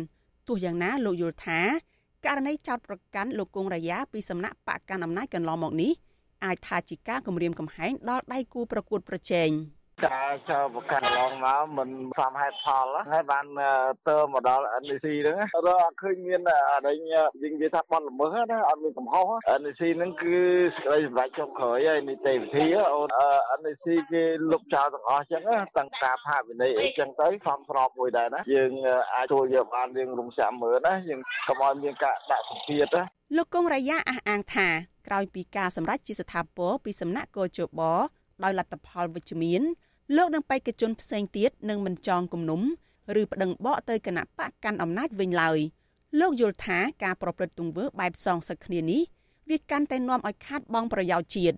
ទោះយ៉ាងណាលោកយល់ថាករណីចោតប្រកាន់លោកគង់រាយាពីសំណាក់បកកណ្ដាលអំណាចកន្លងមកនេះ អាចថាជាការគម្រាមកំហែងដល់ដៃគូប្រកួតប្រជែងការចោលប្រកាន់ឡងមកមិនសមហេតុផលហើយបានទៅមកដល់ NEC ហ្នឹងរកអត់ឃើញមានអរិញយើងនិយាយថាបន់ល្មើសណាអត់មានកំហុស NEC ហ្នឹងគឺសេចក្តីសម្រេចចុងក្រោយហើយនីតិវិធីអូន NEC គេលុបចោលទាំងអស់ចឹងតាំងការផាកវិន័យអីចឹងទៅសំស្របមួយដែរណាយើងអាចចូលយកបានយើងរំសាក់មើលណាយើងកុំឲ្យមានការដាក់សម្ពាធណាលោកកុងរាយាអះអាងថា ក្រោយពីការសម្រេចជាស្ថាពរពីសំណាក់កោជបដោយលទ្ធផលវិជ្ជមានលោកនិងបេក្ខជនផ្សេងទៀតនឹងមិនចងគំនុំឬប្តឹងបកទៅគណៈបកកាន់អំណាចវិញឡើយលោកយល់ថាការប្រព្រឹត្តទង្វើបែបសងសឹកគ្នានេះវាកាន់តែនាំឲ្យខាតបង់ប្រយោជន៍ជាតិ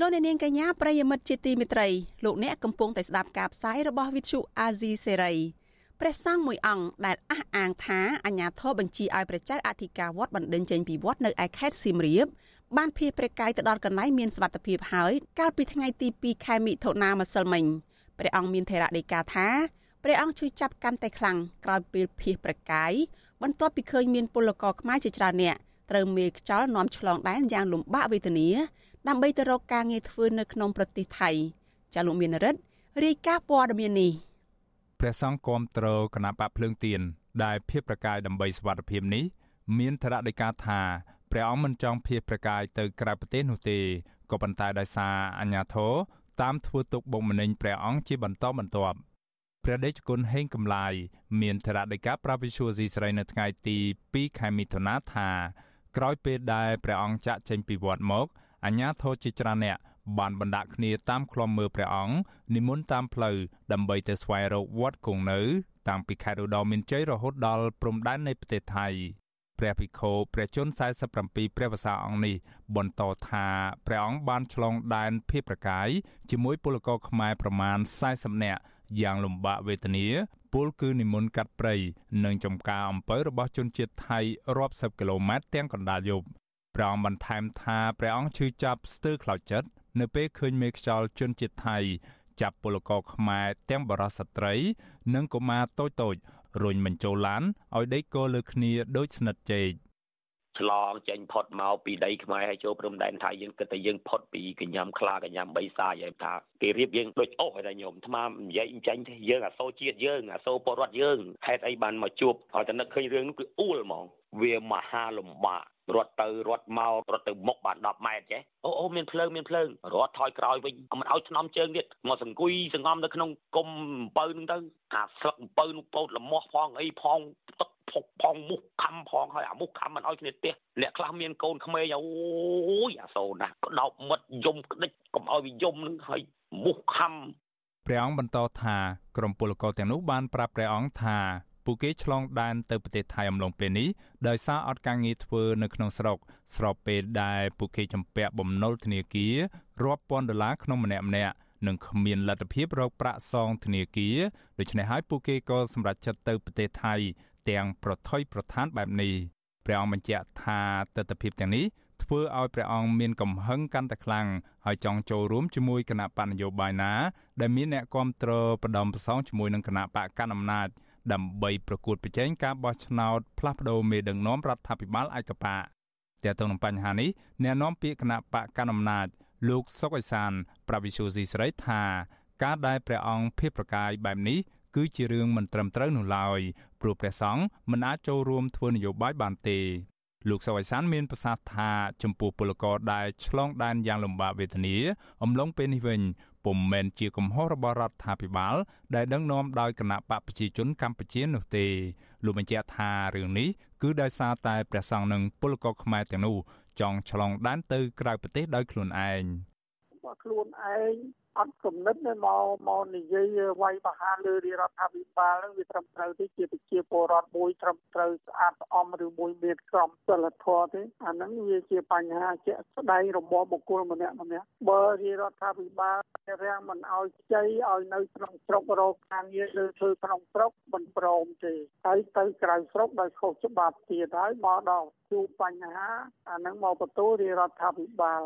លោកអ្នកនាងកញ្ញាប្រិយមិត្តជាទីមេត្រីលោកអ្នកកំពុងតែស្ដាប់ការផ្សាយរបស់វិទ្យុអាស៊ីសេរីព្រះសង្ឃមួយអង្គដែលអះអាងថាអាញាធរបញ្ជាឲ្យព្រះចៅអធិការវត្តបណ្ដឹងចេញពីវត្តនៅឯខេត្តសៀមរាបបានភៀសព្រះកាយទៅដល់កន្លែងមានសវត្ថភាពហើយកាលពីថ្ងៃទី2ខែមិថុនាម្សិលមិញព្រះអង្គមានថេរដីកាថាព្រះអង្គជួយចាប់កាន់តែខ្លាំងក្រោយពេលភៀសព្រះកាយបន្ទាប់ពីឃើញមានពលករខ្មែរជាច្រើនអ្នកត្រូវមេខ្យល់នាំឆ្លងដែនយ៉ាងលំបាកវេទនា ដើម្បីទៅរកការងារធ្វើនៅក្នុងប្រទេសថៃចាលោកមានរិទ្ធរាយការណ៍ព័ត៌មាននេះព្រះសង្ឃគាំទ្រគណៈបកភ្លើងទៀនដែលភៀសប្រកាយដើម្បីសវត្ថភាពនេះមានធរដីកាថាព្រះអង្គមិនចង់ភៀសប្រកាយទៅក្រៅប្រទេសនោះទេក៏ប៉ុន្តែដោយសារអាញាធរតាមធ្វើទុកបុកម្នេញព្រះអង្គជាបន្តបន្ទាប់ព្រះដេចគុណហេងកំឡាយមានធរដីកាប្រាវិសុយស៊ីស្រីនៅថ្ងៃទី2ខែមិថុនាថាក្រោយពេលដែលព្រះអង្គចាក់ចេញពីវត្តមក អាញាធរជាច្រើនអ្នកបានបណ្ដាក់គ្នាតាមខ្លំមើលព្រះអង្គនិមន្តតាមផ្លូវដើម្បីទៅស្វែងរកវត្តគង់នៅ តាំងពីខេត្តឧត្តរមានជ័យរហូតដល់ព្រំដែននៃប្រទេសថៃព្រះភិក្ខុព្រះជន្ម47ព្រះវស្សាអង្គនេះបន្តថាព្រះអង្គបានឆ្លងដែនភៀបប្រកាយជាមួយពលករខ្មែរប្រមាណ40នាក់យ៉ាងលំបាកវេទនាពលគឺនិមន្តកាត់ព្រៃនិងចំការអំពៅរបស់ជនជាតិថៃរាប់សិបគីឡូម៉ែត្រទាំងកណ្ដាលយប់ ព្រះអង្គបន្ថែមថាព្រះអង្គឈឺចាប់ស្ទើរខ្លោចចិត្តនៅពេលឃើញមេខ្យល់ជនជាតិថៃចាប់ពលករខ្មែរទាំងបរិសុទ្ធស្ត្រី និងកុមារតូចៗរុញបញ្ចូលឡានឲ្យដេកគោលើគ្នាដូចស្និទ្ធចេក ឆ្លងចេញផុតមកពីដីខ្មែរហើយចូលព្រំដែនថៃយើងគិតតែយើងផុតពីកញ្ញាំខ្លាកញ្ញាំបីសាយហើយថាគេរៀបយើងដូចអូសហើយតែញោមថ្មនិយាយចាញ់ទេយើងអាសូរជាតិយើងអាសូរពលរដ្ឋយើងហេតុអីបានមកជួបហើយតែនឹកឃើញរឿងនោះគឺអ៊ូលហ្មងវាមហាលំបាករត់ទៅរត់មករត់ទៅមុខបាន10ម៉ែត្រចេះអូអូមានភ្លើងមានភ្លើងរត់ថយក្រោយវិញមិនឲ្យថ្នមជើងទៀតមកសង្គុយសងំនៅក្នុងគុំអំពៅនឹងទៅអាស្លឹកអំពៅនោះពោតលមាស់ផងអីផងទឹក ផុកផងមុខខំផងហើយអាមុខខំមិនឲ្យគ្នាទេអ្នកខ្លះមានកូនក្មេងអូយអាសូរណាស់ក្តោបមិត្តយំក្តិចកុំឲ្យវាយំនឹងហើយមុខខំព្រះអង្គបន្តថាក្រុមពលករទាំងនោះបានប្រាប់ព្រះអង្គថាពួកគេឆ្លងដែនទៅប្រទេសថៃអំឡុងពេលនេះដោយសារអត់ការងារធ្វើនៅក្នុងស្រុកស្របពេលដែលពួកគេចំពាក់បំណុលធនាគាររាប់ពាន់ដុល្លារក្នុងម្នាក់ម្នាក់និងគ្មានលទ្ធភាពរកប្រាក់សងធនាគារដូច្នេះហើយពួកគេក៏សម្រេចចិត្តទៅប្រទេសថៃ ទាំងប្រថុយប្រឋានបែបនេះព្រះអង្គបញ្ជាក់ថាទស្សនវិជ្ជាទាំងនេះធ្វើឲ្យព្រះអង្គមានកំហឹងកាន់តែខ្លាំងហើយចង់ចូលរួមជាមួយគណៈបកនយោបាយណា ដែលមានអ្នកគ្រប់គ្រងបដំប្រសងជាមួយនឹងគណៈបកកណ្ដាលអំណាចដើម្បីប្រកួតប្រជែងការបោះឆ្នោតផ្លាស់ប្តូរមេដឹកនាំរដ្ឋាភិបាលឯកបកតែទៅនឹងបញ្ហានេះអ្នកនាំពាក្យគណៈបកកណ្ដាលអំណាចលោកសុកអេសាន ប្រវិសុយស៊ីស្រីថាការដែលព្រះអង្គភៀសប្រកាយបែបនេះ គឺជារឿងមិនត្រឹមត្រូវនោះឡើយព្រោះព្រះសង្ឃមិនអាចចូលរួមធ្វើនយោបាយបានទេលោកសវ័យសានមានប្រសាសន៍ថាចំពោះពលករដែលឆ្លងដែនយ៉ាងលំបាកវេទនាអំឡុងពេលនេះវិញពុំមែនជាកំហុសរបស់រដ្ឋាភិបាលដែលដឹកនាំដោយគណៈបកប្រជាជនកម្ពុជានោះទេលោកបញ្ជាក់ថារឿងនេះគឺដោយសារតែព្រះសង្ឃនិងពលករខ្មែរទាំងនោះចង់ឆ្លងដែនទៅក្រៅប្រទេសដោយខ្លួនឯង ខ្លួនឯងអត់គំនិតទេមកមកនិយាយវាយបហាលើរដ្ឋាភិបាលនឹងវាត្រឹមត្រូវទេជាប្រជាពលរដ្ឋមួយត្រឹមត្រូវស្អាតស្អំឬមួយមានក្រមសីលធម៌ទេអាហ្នឹងវាជាបញ្ហាជាក់ស្ដែងរបស់បុគ្គលម្នាក់ម្នាក់បើរាជរដ្ឋាភិបាលរាំងមិនឲ្យខ្ចីឲ្យនៅក្នុងស្រុករកការងារលើធ្វើក្នុងស្រុកមិនព្រមទេហើយទៅក្រៅស្រុកដោយខុសច្បាប់ទៀតហើយមកដល់ជួបបញ្ហាអាហ្នឹងមកបន្ទោរាជរដ្ឋាភិបាល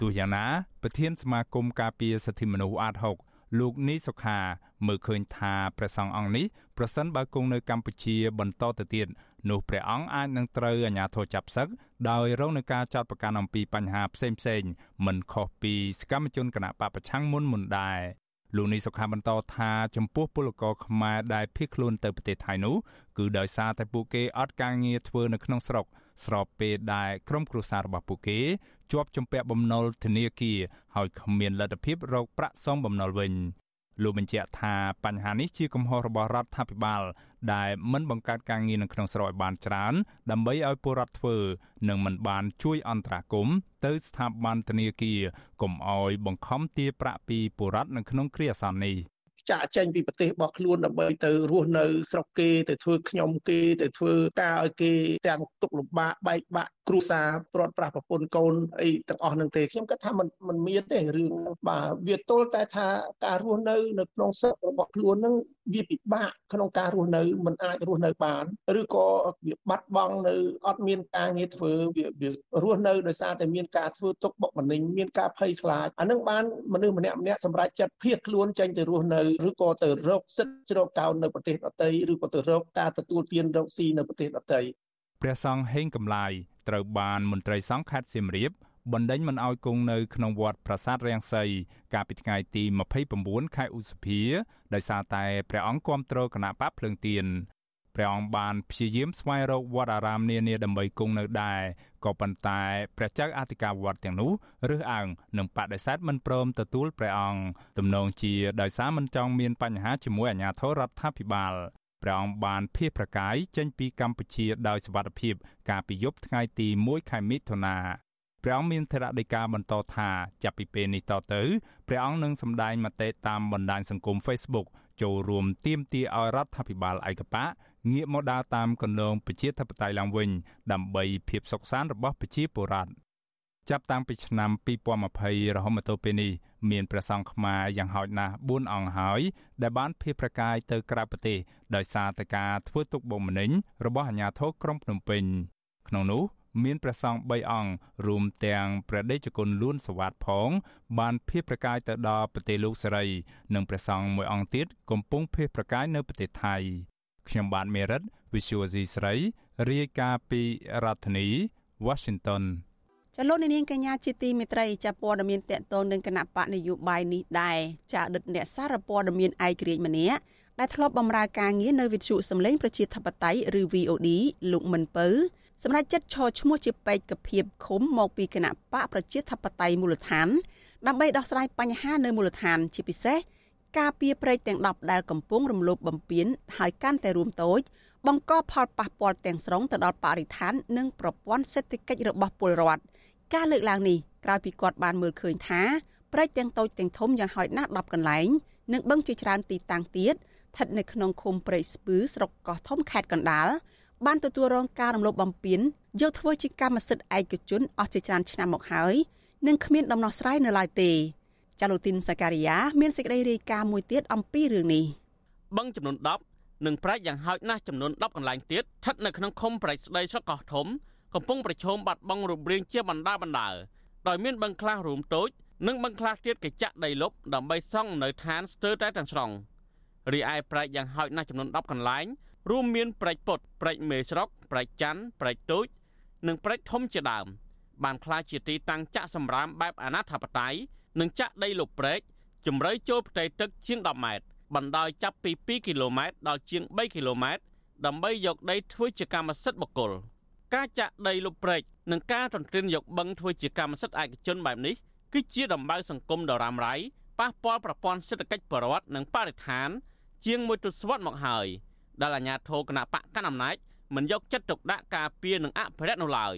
ទោះយ៉ាងណាប្រធានសមាគមការពារសិទ្ធិមនុស្សអាត6លោកនីសុខាមើលឃើញថាព្រះសង្ឃអង្គនេះប្រសិនបើគង់នៅកម្ពុជាបន្តទៅទៀតនោះព្រះអង្គអាចនឹងត្រូវអាជ្ញាធរចាប់សឹកដោយរងនឹងការចាត់ប្រកាន់អំពីបញ្ហាផ្សេងផ្សេងមិនខុសពីសកម្មជនគណៈបពប្រឆាំងមុនមុនដែរលោកនេះសុខាបន្តថាចំពោះពលករខ្មែរដែលភៀសខ្លួនទៅប្រទេសថៃនោះគឺដោយសារតែពួកគេអត់ការងារធ្វើនៅក្នុងស្រុក ស្របពេលដែលក្រុមគ្រួសាររបស់ពួកគេជាប់ជំពាក់បំណុលធនាគារហើយគ្មានលទ្ធភាពរកប្រាក់សងបំណុលវិញលោកបញ្ជាក់ថាបញ្ហានេះជាកំហុសរបស់រដ្ឋាភិបាល ដែលមិនបង្កើតការងារនៅក្នុងស្រុកឲ្យបានច្រើន ដើម្បីឲ្យពលរដ្ឋធ្វើនិងមិនបានជួយអន្តរាគមន៍ទៅស្ថាប័នធនាគារកុំឲ្យបង្ខំទារប្រាក់ពីពលរដ្ឋនៅក្នុងគ្រាអាសន្ននេះ ចាក់ចេញពីប្រទេសរបស់ខ្លួនដើម្បីទៅរស់នៅស្រុកគេទៅធ្វើខ្ញុំគេទៅធ្វើការឲ្យគេទាំងទុកលំបាកបែកបាក់គ្រួសារព្រាត់ប្រាសប្រពន្ធកូនអីទាំងអស់នឹងទេខ្ញុំគិតថាมันมันមានទេរឿងបាទវាទល់តែថាការរស់នៅនៅក្នុងស្រុករបស់ខ្លួននឹងវាពិបាកក្នុងការរស់នៅมันអាចរស់នៅបានឬក៏វាបាត់បង់នៅអត់មានការងារធ្វើវាវារស់នៅដោយសារតែមានការធ្វើទុកបុកម្នេញមានការភ័យខ្លាចអានឹងបានមនុស្សម្នាក់ម្នាក់សម្រេចចិត្តភៀសខ្លួនចេញទៅរស់នៅឬក៏ទៅរកសិទ្ធិជ្រកកោននៅប្រទេសដទៃឬក៏ទៅរកការទទួលទានរកស៊ីនៅប្រទេសដទៃព្រះសង្ឃហេងកំឡាយ ត្រូវបានមន្ត្រីសង្ឃខេត្តសៀមរាបបណ្ដេញមិនឲ្យគង់នៅក្នុងវត្តប្រាសាទរាំងសីកាលពីថ្ងៃទី29ខែឧសភាដោយសារតែព្រះអង្គគាំទ្រគណៈបកភ្លើងទៀនព្រះអង្គបានព្យាយាមស្វែងរកវត្តអារាមនានាដើម្បីគង់នៅដែរក៏ប៉ុន្តែព្រះចៅអធិការវត្តទាំងនោះរើសអើងនិងបដិសេធមិនព្រមទទួលព្រះអង្គទំនងជាដោយសារមិនចង់មានបញ្ហាជាមួយអាជ្ញាធររដ្ឋាភិបាល ព្រះអង្គបានភៀសប្រកាយចេញពីកម្ពុជាដោយសវត្ថភាព កាលពីយប់ថ្ងៃទី1ខែមិថុនាព្រះអង្គមានធរដីកាបន្តថាចាប់ពីពេលនេះតទៅព្រះអង្គនឹងសម្ដែងមតិតាមបណ្ដាញសង្គម Facebook ចូលរួមទាមទារឲ្យរដ្ឋាភិបាលឯកបកងាកមកដើរតាមគន្លងប្រជាធិបតេយ្យឡើងវិញដើម្បីភាពសុខសាន្តរបស់ប្រជាពលរដ្ឋ ចាប់តាំងពីឆ្នាំ2020រហូតមកទល់ពេលនេះមានព្រះសង្ឃខ្មែរយ៉ាងហោចណាស់4អង្គហើយដែលបានភៀសប្រកាយទៅក្រៅប្រទេសដោយសារតែការធ្វើទុកបុកម្នេញរបស់អាជ្ញាធរក្រុងភ្នំពេញក្នុងនោះមានព្រះសង្ឃ3អង្គរួមទាំងព្រះដេចគុណលួនសវត្តផង បានភៀសប្រកាយទៅដល់ប្រទេសលោកសេរី និងព្រះសង្ឃមួយអង្គទៀតកំពុងភៀសប្រកាយនៅប្រទេសថៃខ្ញុំបាទមេរិត Visual C ស្រីរាយការណ៍ពីរដ្ឋធានី Washington ចលនានាងកញ្ញាជាទីមេត្រីចាព័ត៌មានតកតងនឹងគណៈបកនយោបាយនេះដែរចាអតីតអ្នកសារព័ត៌មានឯករាជ្យម្នាក់ដែលធ្លាប់បម្រើការងារនៅវិទ្យុសំឡេងប្រជាធិបតេយ្យឬ VOD លោកមិនពៅសម្រាប់ចិត្តឈរឈ្មោះជាបេក្ខភាពឃុំមកពីគណៈបកប្រជាធិបតេយ្យមូលដ្ឋានដើម្បីដោះស្រាយបញ្ហានៅមូលដ្ឋានជាពិសេសការពៀព្រែកទាំង10ដែលកំពុងរំលោភបំពានហើយកាន់តែរួមតូច បង្កផលប៉ះពាល់ទាំងស្រុងទៅដល់បរិស្ថាន និងប្រព័ន្ធសេដ្ឋកិច្ចរបស់ពលរដ្ឋ ការលើកឡើងនេះក្រោយពីគាត់បានមើលឃើញថាព្រែកទាំងតូចទាំងធំយ៉ាងហោចណាស់10កន្លែងនិងបឹងជាច្រើនទីតាំងទៀតស្ថិតនៅក្នុងឃុំព្រែកស្ពឺស្រុកកោះធំខេត្តកណ្ដាលបានទទួលរងការរំលោភបំពានយកធ្វើជាកម្មសិទ្ធិឯកជនអស់ជាច្រើនឆ្នាំមកហើយនិងគ្មានដំណោះស្រាយនៅឡើយទេចាលូទីនសាការីយ៉ាមានសេចក្តីរាយការណ៍មួយទៀតអំពីរឿងនេះបឹងចំនួន10និងប្រាច់យ៉ាងហោចណាស់ចំនួន10កន្លែងទៀតស្ថិតនៅក្នុងឃុំប្រាច់ស្ដីស្រុកកោះធំ កំពុងប្រឈមបាត់បង់រូបរាងជាបណ្ដាបណ្ដាដោយមានបឹងខ្លះរួមតូចនិងបឹងខ្លះទៀតកញ្ចាក់ដីលុបដើម្បីសង់នៅឋានស្ទើរតែទាំងស្រុងរីឯប្រែកយ៉ាងហោចណាស់ចំនួន10កន្លែងរួមមានប្រែកពុតប្រែកមេស្រុកប្រែកច័ន្ទប្រែកទូចនិងប្រែកធំជាដើមបានក្លាយជាទីតាំងចាក់សម្រាមបែបអនាធបត័យនិងចាក់ដីលុបប្រែកជំរៅចូលផ្ទៃទឹកជាង10ម៉ែត្របណ្ដោយចាប់ពី2គីឡូម៉ែត្រដល់ជាង3គីឡូម៉ែត្រដើម្បីយកដីធ្វើជាកម្មសិទ្ធិបុគ្គល ការចាក់ដីលុបព្រែកនិងការទន្ទ្រានយកបឹងធ្វើជាកម្មសិទ្ធិឯកជនបែបនេះគឺជាដំបៅសង្គមដ៏រ៉ាំរ៉ៃប៉ះពាល់ប្រព័ន្ធសេដ្ឋកិច្ចបរិវត្តនិងបរិស្ថាន ជាងមួយទសវត្សរ៍មកហើយដែលអាជ្ញាធរគណៈបកកណ្ដាលអំណាចមិនយកចិត្តទុកដាក់ការពារនិងអភិរក្សនោះឡើយ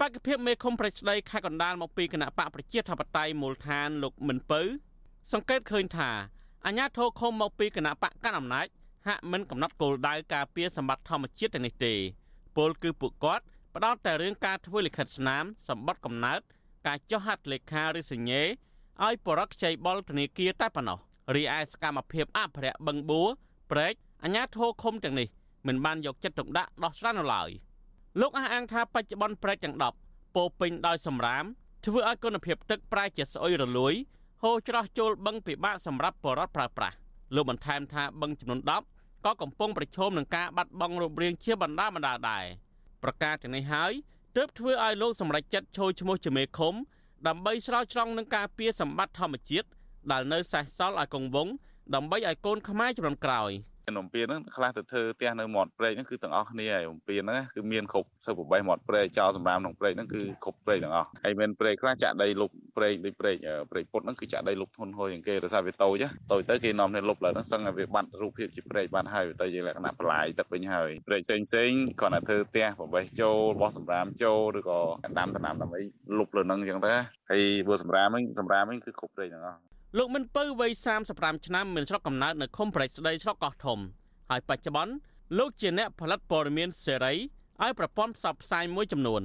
បកភិបមេឃុំប្រស្ដីខេត្តកណ្ដាលមកពីគណៈបកប្រជាធិបតេយ្យមូលដ្ឋានលោកមិនពៅសង្កេតឃើញថាអាជ្ញាធរឃុំមកពីគណៈបកកណ្ដាលអំណាចហាក់មិនកំណត់គោលដៅការពារសម្បត្តិធម្មជាតិទាំងនេះទេ ពលគឺពួកគាត់ផ្ដោតតែរឿងការធ្វើលិខិតស្នាមសម្បត្តិកំណើតការចុះហត្ថលេខាឬសញ្ញេឲ្យបរិវត្តខ្ចីបុលធនាគារតែប៉ុណ្ណោះរីឯសកម្មភាពអភិរក្សបឹងបួរព្រែកអាញាធរឃុំទាំងនេះមិនបានយកចិត្តទុកដាក់ដោះស្រាយនៅឡើយលោកអះអាងថាបច្ចុប្បន្នព្រែកទាំង10ពោពេញដោយសម្រាមធ្វើឲ្យគុណភាពទឹកប្រែជាស្អុយរលួយហូរច្រោះចូលបឹងពិបាកសម្រាប់បរិវត្តប្រើប្រាស់លោកបន្ថែមថាបឹងចំនួន10 ក៏កំពុងប្រឈមនឹងការបាត់បង់រូបរាងជាបណ្ដាបណ្ដាដែរប្រការទាំងនេះហើយទើបធ្វើឲ្យលោកសម្រេចចិត្តចូលឈ្មោះជាមេឃុំដើម្បីស្រោចស្រង់នឹងការពារសម្បត្តិធម្មជាតិដែលនៅសេសសល់ឲ្យគង់វង្សដើម្បីឲ្យកូនខ្មែរជំនាន់ក្រោយ។ នំពៀនហ្នឹងខ្លះទៅធ្វើផ្ទះនៅមាត់ព្រែកហ្នឹងគឺទាំងអស់គ្នាហើយនំពៀនហ្នឹងគឺមានគ្រប់សិប8មាត់ព្រែកចោលសម្រាប់ក្នុងព្រែកហ្នឹងគឺគ្រប់ព្រែកទាំងអស់ហើយមានព្រែកខ្លះចាក់ដីលុបព្រែកដូចព្រែកព្រែកពុតហ្នឹងគឺចាក់ដីលុបធន់ហួយជាងគេដោយសារវាតូចតូចទៅគេនាំគ្នាលុបឡើងហ្នឹងសឹងតែវាបាត់រូបភាពជាព្រែកបាត់ហើយទៅជាលក្ខណៈបន្លាយទឹកវិញហើយព្រែកផ្សេងផ្សេងគាត់តែធ្វើផ្ទះប្រវេសចូលរបស់សម្រាមចូលឬក៏ដាំដំណាំដើម្បីលុបលើហ្នឹងអញ្ចឹងទៅហើយបើសម្រាមហ្នឹងសម្រាមហ្នឹងគឺគ្រប់ព្រែកទាំងអស់ លោកមិនពៅវ័យ35ឆ្នាំមានស្រុកកំណើតនៅឃុំប្រៃស្ដីស្រុកកោះធំហើយបច្ចុប្បន្នលោកជាអ្នកផលិតព័ត៌មានសេរីឲ្យប្រព័ន្ធផ្សព្វផ្សាយមួយចំនួន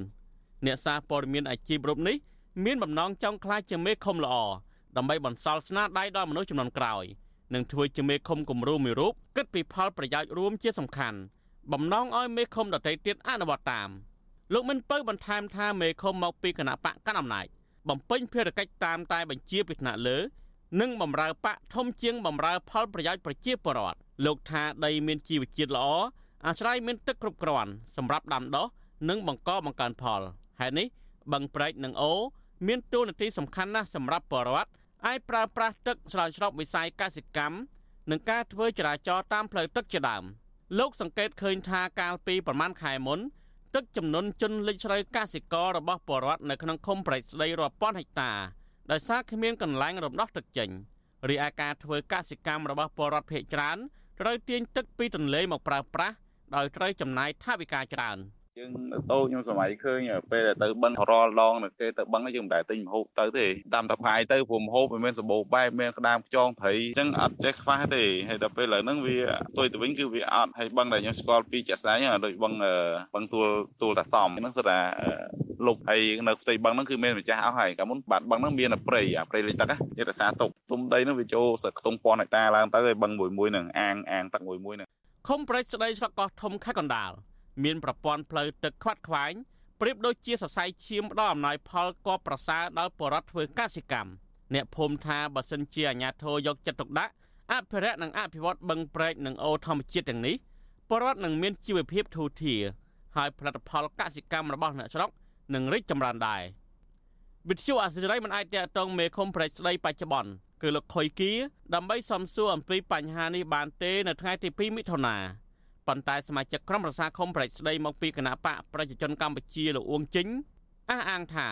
អ្នកសារព័ត៌មានអាជីពរូបនេះមានបំណងចង់ក្លាយជាមេឃុំល្អដើម្បីបន្សល់ស្នាដៃដល់មនុស្សចំនួនក្រោយនិងធ្វើជាមេឃុំគំរូមួយរូបគិតពីផលប្រយោជន៍រួមជាសំខាន់បំណងឲ្យមេឃុំដទៃទៀតអនុវត្តតាមលោកមិនពៅបន្ថែមថាមេឃុំមកពីគណៈបកកណ្ដាលអំណាចបំពេញភារកិច្ចតាមតែបញ្ជាពីថ្នាក់លើ និងបំរើបកធំជាងបំរើផលប្រយោជន៍ប្រជាពលរដ្ឋលោកថាដីមានជីវជាតិល្អអាស្រ័យមានទឹកគ្រប់គ្រាន់សម្រាប់ដាំដុះនិងបង្កបង្កើនផលហេតុនេះបឹងប្រែកនិងអូមានតួនាទីសំខាន់ណាស់សម្រាប់ពលរដ្ឋអាចប្រើប្រាស់ទឹកស្រោចស្រពវិស័យកសិកម្មនិងការធ្វើចរាចរណ៍តាមផ្លូវទឹកជាដើមលោកសង្កេតឃើញថាកាលពីប្រមាណខែមុនទឹកចំនួនជន់លិចស្រូវកសិកររបស់ពលរដ្ឋនៅក្នុងឃុំប្រៃស្ដីរាប់ពាន់ហិកតា ដោយសារគ្មានកន្លែងរំដោះទឹកចេញរីឯការធ្វើកសិកម្មរបស់ពលរដ្ឋភ ieck ច្រើនត្រូវទាញទឹកពីទន្លេមកប្រើប្រាស់ដោយត្រូវចំណាយថវិកាច្រើន។ យើងតូចខ្ញុំសម័យឃើញពេលទៅបឹងរាល់ដងនៅគេទៅបឹងយើងមិនដែលទិញម្ហូបទៅទេតាមតែផ្កាយទៅព្រោះម្ហូបវាមានសម្បូរបែបមានក្តាមខ្យងព្រៃអញ្ចឹងអត់ចេះខ្វះទេហើយដល់ពេលឥឡូវហ្នឹងវាទុយទៅវិញគឺវាអត់ហើយបឹងដែលខ្ញុំស្គាល់ពីចាក់សាយដូចបឹងបឹងទួលទួលតាសំហ្នឹងសិតថាលុបហើយនៅផ្ទៃបឹងហ្នឹងគឺមានម្ចាស់អស់ហើយកាលមុនបាត់បឹងហ្នឹងមានព្រៃអាព្រៃលិចទឹកគេរក្សាទុកទុំដីហ្នឹងវាចូលសឹកខ្ទង់ពាន់ហិកតាឡើងទៅហើយបឹងមួយមួយហ្នឹងអាងអាងទឹកមួយមួយហ្នឹងខុំប្រេចស្ដីស្វកកោះធំខេត្តកណ្ដាល មានប្រព័ន្ធផ្លូវទឹកខ្វាត់ខ្វែងប្រៀបដូចជាសរសៃឈាមផ្ដល់អំណោយផលកបប្រសើរដល់បរដ្ឋធ្វើកសិកម្មអ្នកភូមិថាបើសិនជាអាជ្ញាធរយកចិត្តទុកដាក់អភិរក្សនិងអភិវឌ្ឍបឹងព្រែកនិងអូធម្មជាតិទាំងនេះបរដ្ឋនឹងមានជីវភាពធូរធារហើយផលិតផលកសិកម្មរបស់អ្នកស្រុកនឹងរីកចម្រើនដែរវិទ្យុអាស៊ីសេរីមិនអាចតតងមេឃុំប្រេចស្ដីបច្ចុប្បន្នគឺលោកខុយគីដើម្បីសំសួរអំពីបញ្ហានេះបានទេនៅថ្ងៃទី2មិថុនា ប៉ុន្តែសមាជិកក្រុមប្រឹក្សាឃុំប្រៃស្ដីមកពីគណៈបកប្រជាជនកម្ពុជាលោកអួងជិញអះអាងថា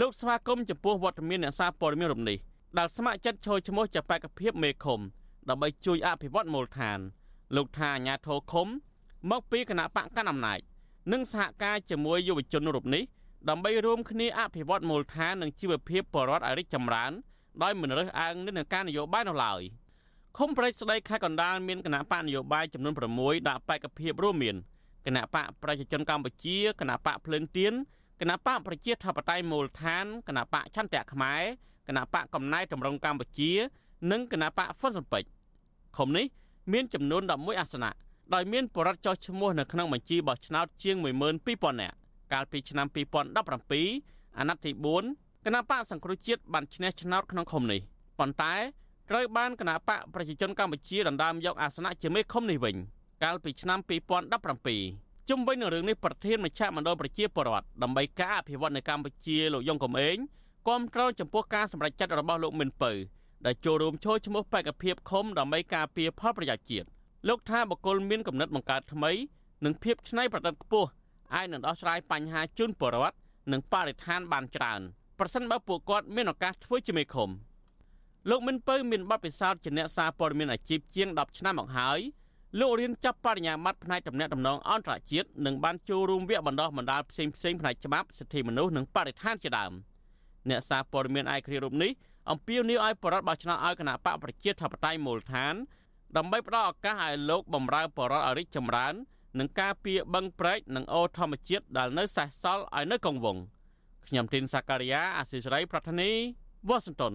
លោកស្វាគមន៍ចំពោះវត្តមានអ្នកសារព័ត៌មានរំនេះដែលស្ម័គ្រចិត្តចូលឈ្មោះជាបេក្ខភាពមេឃុំដើម្បីជួយអភិវឌ្ឍមូលដ្ឋាន លោកថាអាញាធរឃុំ មកពីគណៈបកកណ្ដាលអំណាចនិងសហការជាមួយយុវជនរូបនេះដើម្បីរួមគ្នាអភិវឌ្ឍមូលដ្ឋាននិងជីវភាពបរិវត្តឲ្យរីកចម្រើនដោយមិនរើសអើងនឹងការនយោបាយនោះឡើយ។ ឃុំប្រេចស្ដីខេត្តកណ្ដាលមានគណៈបកនយោបាយចំនួន6ដាក់បេក្ខភាពរួមមានគណៈបកប្រជាជនកម្ពុជាគណៈបកភ្លើងទៀនគណៈបកប្រជាធិបតេយ្យមូលដ្ឋានគណៈបកឆន្ទៈខ្មែរគណៈបកកំណែតម្រង់កម្ពុជា និងគណៈបកហ្វុនសំពេចឃុំនេះមានចំនួន11អាសនៈដោយមានបរិវត្តចុះឈ្មោះនៅក្នុងបញ្ជីបោះឆ្នោតជាង12000នាក់កាលពីឆ្នាំ2017អាណត្តិទី4គណៈបកសង្គ្រោះជាតិបានឈ្នះឆ្នោតក្នុងឃុំនេះប៉ុន្តែ ត្រូវបានគណៈបកប្រជាជនកម្ពុជាដណ្ដើមយកអាសនៈជាមេឃុំនេះវិញកាលពីឆ្នាំ2017ជុំវិញនឹងរឿងនេះប្រធានមជ្ឈមណ្ឌលប្រជាពលរដ្ឋដើម្បីការអភិវឌ្ឍនៅកម្ពុជាលោកយងកំឯងគាំទ្រចំពោះការសម្រេចចិត្តរបស់លោកមិនពៅដែលចូលរួមចូលឈ្មោះបេក្ខភាពឃុំដើម្បីការពារផលប្រយោជន៍ជាតិលោកថាបកគលមានកំណត់បង្កើតថ្មីនិងភាពច្នៃប្រឌិតខ្ពស់អាចនឹងដោះស្រាយបញ្ហាជូនពលរដ្ឋនិងបរិស្ថានបានច្រើនប្រសិនបើពួកគាត់មានឱកាសធ្វើជាមេឃុំ។ លោកមិនពៅមានបទពិសោធន៍ជាអ្នកសារព័ត៌មានអាជីពជាង10ឆ្នាំមកហើយលោករៀនចាប់បរិញ្ញាបត្រផ្នែកតំណែងតំណងអន្តរជាតិនិងបានចូលរួមវគ្គបណ្ដុះបណ្ដាលផ្សេងផ្សេងផ្នែកច្បាប់សិទ្ធិមនុស្សនិងបរិស្ថានជាដើមអ្នកសារព័ត៌មានឯកគ្រារូបនេះអំពាវនាវឲ្យបរដ្ឋបោះឆ្នោតឲ្យគណៈបកប្រជាធិបតេយ្យមូលដ្ឋានដើម្បីផ្ដល់ឱកាសឲ្យលោកបម្រើបរដ្ឋឲ្យរីកចម្រើននិងការពារបឹងព្រែកនិងអូរធម្មជាតិដែលនៅសេសសល់ឲ្យនៅកងវងខ្ញុំទីនសាការីយ៉ាអាស៊ីសេរីប្រធានីវ៉ាស៊ីនតោន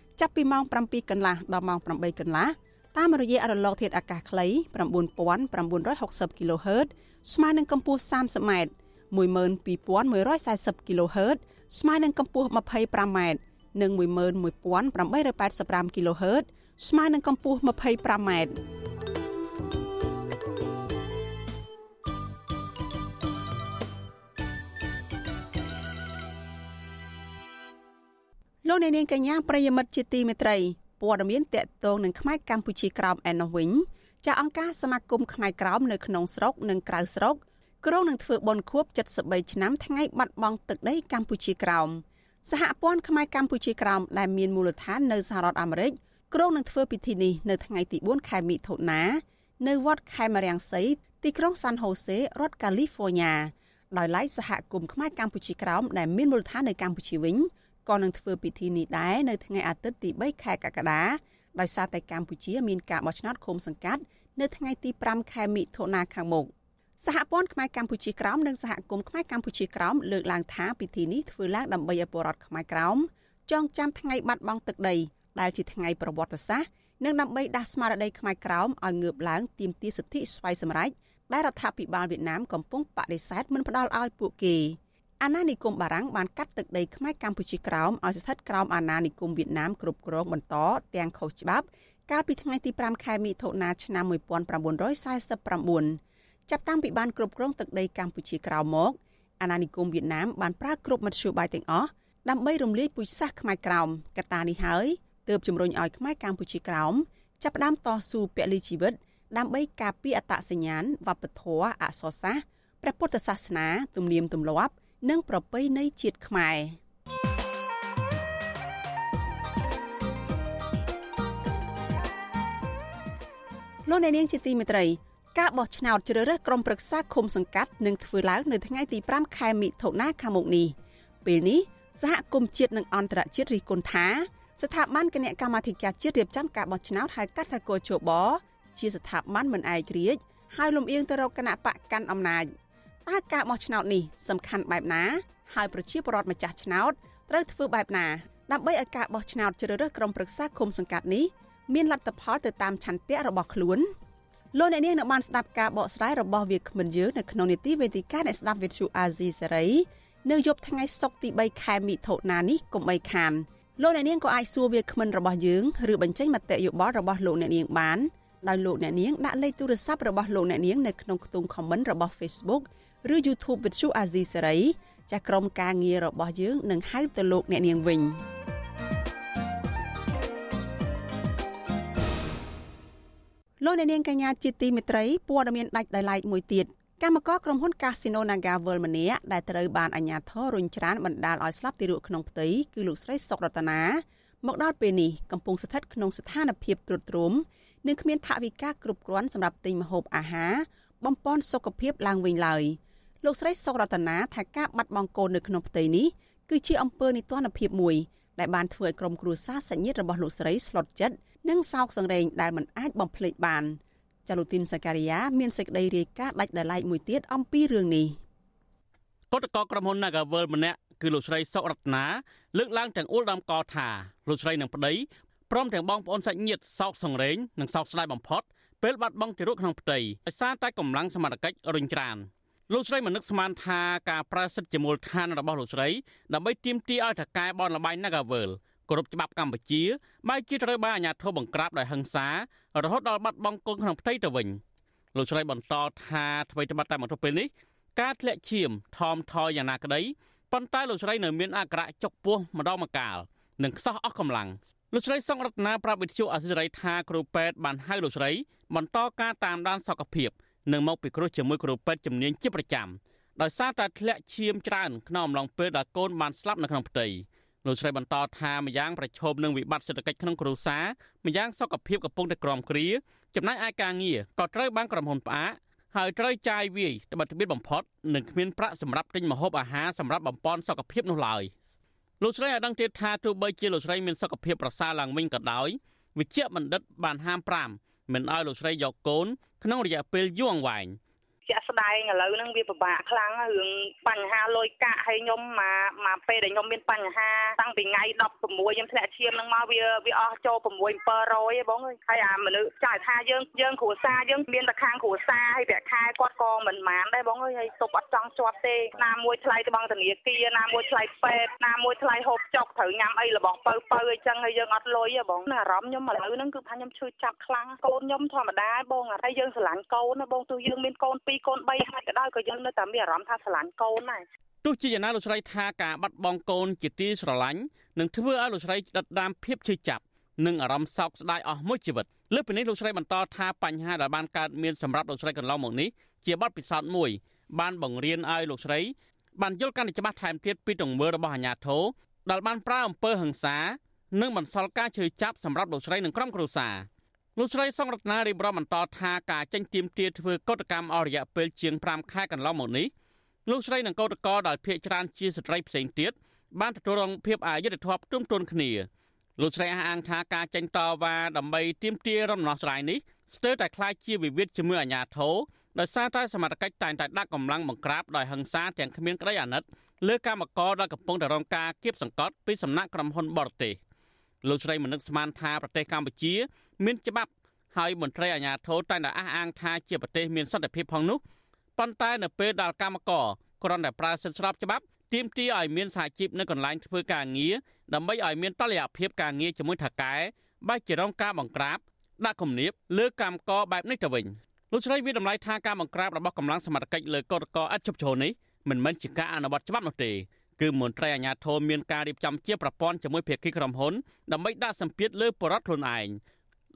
ចាប់ពីម៉ោង7កន្លះដល់ម៉ោង8កន្លះតាមរយៈរលកធាតុអាកាសខ្លី9960 kHz ស្មើនឹងកម្ពស់ 30m 12140 kHz ស្មើនឹងកម្ពស់ 25m និង11885 kHz ស្មើនឹងកម្ពស់ 25m លោកអ្នកនាងកញ្ញាប្រិយមិត្តជាទីមេត្រីព័ត៌មានតកតងនឹងខ្មែរកម្ពុជាក្រោមឯណោះវិញចាអង្គការសមាគមខ្មែរក្រោមនៅក្នុងស្រុកនិងក្រៅស្រុកក្រុងនឹងធ្វើបុណ្យខួប73ឆ្នាំថ្ងៃបាត់បង់ទឹកដីកម្ពុជាក្រោមសហព័ន្ធខ្មែរកម្ពុជាក្រោមដែលមានមូលដ្ឋាននៅសហរដ្ឋអាមេរិកក្រុងនឹងធ្វើពិធីនេះនៅថ្ងៃទី4ខែមិថុនានៅវត្តខេមរាំងសីទីក្រុងសាន់ហូសេរដ្ឋកាលីហ្វ័រញ៉ាដោយឡែកសហគមន៍ខ្មែរកម្ពុជាក្រោមដែលមានមូលដ្ឋាននៅកម្ពុជាវិញ ក៏នឹងធ្វើពិធីនេះដែរនៅថ្ងៃអាទិត្យទី3ខែកក្កដាដោយសារតែកម្ពុជាមានការបោះឆ្នោតឃុំសង្កាត់នៅថ្ងៃទី5ខែមិថុនាខាងមុខសហព័ន្ធខ្មែរកម្ពុជាក្រោមនិងសហគមន៍ខ្មែរកម្ពុជាក្រោមលើកឡើងថាពិធីនេះធ្វើឡើងដើម្បីឲ្យពលរដ្ឋខ្មែរក្រោមចងចាំថ្ងៃបាត់បង់ទឹកដីដែលជាថ្ងៃប្រវត្តិសាស្ត្រនិងដើម្បីដាស់ស្មារតីខ្មែរក្រោមឲ្យងើបឡើងទាមទារសិទ្ធិស្វ័យសម្រេចដែលរដ្ឋាភិបាលវៀតណាមកំពុងបដិសេធមិនផ្ដល់ឲ្យពួកគេ អាណានិគមបារាំងបានកាត់ទឹកដីខ្មែរកម្ពុជាក្រោមឲ្យស្ថិតក្រោមអាណានិគមវៀតណាមគ្រប់គ្រងបន្តទាំងខុសច្បាប់ កាលពីថ្ងៃទី5ខែមិថុនាឆ្នាំ1949ចាប់តាំងពីបានគ្រប់គ្រងទឹកដីកម្ពុជាក្រោមមកអាណានិគមវៀតណាមបានប្រើគ្រប់មធ្យោបាយទាំងអស់ដើម្បីរំលាយពូជសាសន៍ខ្មែរក្រោមកត្តានេះហើយទើបជំរុញឲ្យខ្មែរកម្ពុជាក្រោមចាប់ផ្ដើមតស៊ូពលីជីវិត ដើម្បីការពារអត្តសញ្ញាណវប្បធម៌អក្សរសាស្ត្រព្រះពុទ្ធសាសនា ទំនៀមទម្លាប់ និងប្រពៃណីជាតិខ្មែរលោកអ្នកនាងជាទីមេត្រីការបោះឆ្នោតជ្រើសរើសក្រុមប្រឹក្សាឃុំសង្កាត់នឹងធ្វើឡើងនៅថ្ងៃទី5ខែមិថុនាខាងមុខនេះពេលនេះសហគមន៍ជាតិនិងអន្តរជាតិរិះគន់ថាស្ថាប័នគណៈកម្មាធិការជាតិរៀបចំការបោះឆ្នោតហៅកាត់ថាកោជបជាស្ថាប័នមិនឯករាជ្យហើយលំអៀងទៅរកគណៈបកកាន់អំណាច តើការបោះឆ្នោតនេះសំខាន់បែបណា ហើយប្រជាពលរដ្ឋម្ចាស់ឆ្នោតត្រូវធ្វើបែបណាដើម្បីឲ្យការបោះឆ្នោតជ្រើសរើសក្រុមប្រឹក្សាគុំសង្កាត់នេះមានលទ្ធផលទៅតាមឆន្ទៈរបស់ខ្លួនលោកអ្នកនាងនៅបានស្ដាប់ការបកស្រាយរបស់វាគ្មិនយើងនៅក្នុងនីតិវេទិកាអ្នកស្ដាប់វិទ្យុអាស៊ីសេរីនៅយប់ថ្ងៃសុក្រទី3ខែមិថុនានេះកុំបីខានលោកអ្នកនាងក៏អាចសួរវាគ្មិនរបស់យើងឬបញ្ចេញមតិយោបល់របស់លោកអ្នកនាងបានដោយលោកអ្នកនាងដាក់លេខទូរស័ព្ទរបស់លោកអ្នកនាងនៅក្នុងខ្ទង់ comment របស់ Facebook ឬ YouTube វិទ្យុអាស៊ីសេរីចាស់ក្រុមការងាររបស់យើងនឹងហៅទៅលោកអ្នកនាងវិញលោកអ្នកនាងកញ្ញាជាទីមេត្រីព័ត៌មានដាច់ដោយឡែកមួយទៀតកម្មករក្រុមហ៊ុន Casino Naga World ម្នាក់ដែលត្រូវបានអាជ្ញាធររុញច្រានបណ្ដាលឲ្យស្លាប់ទីរក់ក្នុងផ្ទៃគឺលោកស្រីសុករតនាមកដល់ពេលនេះកំពុងស្ថិតក្នុងស្ថានភាពទ្រុឌទ្រោមនិងគ្មានថវិកាគ្រប់គ្រាន់សម្រាប់ទិញម្ហូបអាហារបំពន់សុខភាពឡើងវិញឡើយ លោកស្រីសុករតនាថាការបាត់បង់កូននៅក្នុងផ្ទៃនេះគឺជាអំពើនីតិរដ្ឋភាពមួយដែលបានធ្វើឲ្យក្រុមគ្រួសារសញ្ញិតរបស់លោកស្រីស្លុតចិត្តនិងសោកសង្រេងដែលមិនអាចបំភ្លេចបានចាលូទីនសការីយ៉ាមានសេចក្តីរាយការណ៍ដាច់ដោយឡែកមួយទៀតអំពីរឿងនេះគណៈកម្មការក្រុមហ៊ុន Nagavel ម្នាក់គឺលោកស្រីសុករតនាលើកឡើងទាំងអ៊ុលដំកថាលោកស្រីនិងប្តីព្រមទាំងបងប្អូនសាច់ញាតិសោកសង្រេងនិងសោកស្ដាយបំផុតពេលបាត់បង់ទារកក្នុងផ្ទៃដោយសារតែកម្លាំងសមត្ថកិច្ចរុញច្រាន លោកស្រីមិននឹកស្មានថាការប្រើសិទ្ធិជាមូលដ្ឋានរបស់លោកស្រីដើម្បីទាមទារឲ្យថកែបនលបែង Nagavel គោរពច្បាប់កម្ពុជាបែរជាត្រូវបានអាជ្ញាធរបង្ក្រាបដោយហិង្សារហូតដល់បាត់បង់កូនក្នុងផ្ទៃទៅវិញលោកស្រីបន្តថាអ្វីត្បិតតែមកទល់ពេលនេះការធ្លាក់ឈាមថមថយយ៉ាងណាក្តីប៉ុន្តែលោកស្រីនៅមានអាការៈចុកពោះម្ដងម្កាលនិងខ្សោះអស់កម្លាំងលោកស្រីសង្រតនាប្រាប់វិទ្យុអសិរ័យថាគ្រូពេទ្យបានហៅលោកស្រីបន្តការតាមដានសុខភាព និងមកពិគ្រោះជាមួយគ្រូពេទ្យជំនាញជាប្រចាំដោយសារតែធ្លាក់ឈាមច្រើនក្នុងអំឡុងពេលដែលកូនបានស្លាប់នៅក្នុងផ្ទៃលោកស្រីបន្តថាម្យ៉ាងប្រឈមនឹងវិបត្តិសេដ្ឋកិច្ចក្នុងគ្រួសារម្យ៉ាងសុខភាពកំពុងតែក្រំគ្រាចំណែកឯការងារក៏ត្រូវបានក្រុមហ៊ុនផ្អាកហើយត្រូវចាយវាយត្បិតត្បៀតបំផុតនិងគ្មានប្រាក់សម្រាប់ទិញម្ហូបអាហារសម្រាប់បំពេញសុខភាពនោះឡើយលោកស្រីឲ្យដឹងទៀតថាទោះបីជាលោកស្រីមានសុខភាពប្រសើរឡើងវិញក៏ដោយវិជ្ជបណ្ឌិតបានហាម5 មិនឲ្យលោកស្រីយកកូនក្នុងរយៈពេលយូរអង្វែង។ ជាក់ស្ដែងឥឡូវហ្នឹងវាពិបាកខ្លាំងរឿងបញ្ហាលុយកាក់ហើយខ្ញុំមកមកពេលដែលខ្ញុំមានបញ្ហាតាំងពីថ្ងៃ16ខ្ញុំធ្លាក់ឈាមហ្នឹងមកវាវាអស់ចូល6 700ឯងបងហើយអាមនុស្សចាស់ថាយើងយើងគ្រួសារយើងមានតែខាងគ្រួសារហើយប្រាក់ខែគាត់ក៏មិនម៉ានដែរបងអើយហើយទុកអត់ចង់ជាប់ទេណាមួយថ្លៃត្បង់ធនាគារណាមួយថ្លៃពេទ្យណាមួយថ្លៃហូបចុកត្រូវញ៉ាំអីរបស់បើបើអីចឹងហើយយើងអត់លុយទេបងអារម្មណ៍ខ្ញុំឥឡូវហ្នឹងគឺថាខ្ញុំឈឺចាប់ខ្លាំងកូនខ្ញុំធម្មតាបងហើយយើងស្រឡាញ់កូនណាបងទោះយើងមានកូន2កូន3ហើយក៏ដោយក៏យើងនៅតែមានអារម្មណ៍ថាស្រឡាញ់កូនដែរទោះជាយ៉ាងណាលោកស្រីថាការបាត់បង់កូនជាទីស្រឡាញ់នឹងធ្វើឲ្យលោកស្រីដិតដាមភាពឈឺចាប់និងអារម្មណ៍សោកស្ដាយអស់មួយជីវិតលើពីនេះលោកស្រីបន្តថាបញ្ហាដែលបានកើតមានសម្រាប់លោកស្រីកន្លងមកនេះជាបទពិសោធន៍មួយ បានបង្រៀនឲ្យលោកស្រីបានយល់កាន់តែច្បាស់ថែមទៀតពីទង្វើរបស់អាជ្ញាធរដែលបានប្រើអំពើហិង្សា និងបន្សល់ការជឿចាប់សម្រាប់លោកស្រីនិងក្រុមគ្រួសារ លោកស្រីសង្រតនារៀបរាប់បន្តថាការចេញទៀមទាធ្វើកតកម្មអរិយៈពេលជាង5ខែកន្លងមកនេះលោកស្រីនិងកោតក្រដែលភៀកច្រើនជាស្ត្រីផ្សេងទៀតបានទទួលរងភាពអយុត្តិធម៌ផ្ទុំទន់គ្នាលោកស្រីអះអាងថាការចេញតវ៉ាដើម្បីទាមទាររំដោះស្រាយនេះស្ទើរតែคล้ายជាវិវាទជាមួយអាជ្ញាធរដោយសារតែសមត្ថកិច្ចតែងតែដាក់កម្លាំងបង្ក្រាបដោយហិង្សាទាំងគ្មានក្តីអាណិតលើកម្មករដែលកំពុងតែរងការគៀបសង្កត់ពីសំណាក់ក្រុមហ៊ុនបរទេស លោកស្រីមនឹកស្មានថាប្រទេសកម្ពុជា មានច្បាប់ហើយមន្ត្រីអាជ្ញាធរតែងតែអះអាងថាជាប្រទេសមានសន្តិភាពផងនោះប៉ុន្តែនៅពេលដែលកម្មករគ្រាន់តែប្រើសិទ្ធិស្របច្បាប់ទាមទារឲ្យមានសហជីពនៅកន្លែងធ្វើការងារដើម្បីឲ្យមានតលយៈភាពការងារជាមួយថៅកែបែរជារងការបង្ក្រាបដាក់គំនាបលើកម្មករបែបនេះទៅវិញលោកស្រីវិតម្លៃថាការបង្ក្រាបរបស់កម្លាំងសមត្ថកិច្ចលើកោតក្រឥតឈប់ឈរនេះមិនមែនជាការអនុវត្តច្បាប់នោះទេ គឺមន្ត្រីអាជ្ញាធរមានការរៀបចំជាប្រព័ន្ធជាមួយភាគីក្រុមហ៊ុនដើម្បីដាក់សម្ពាធលើបរិវត្តខ្លួនឯង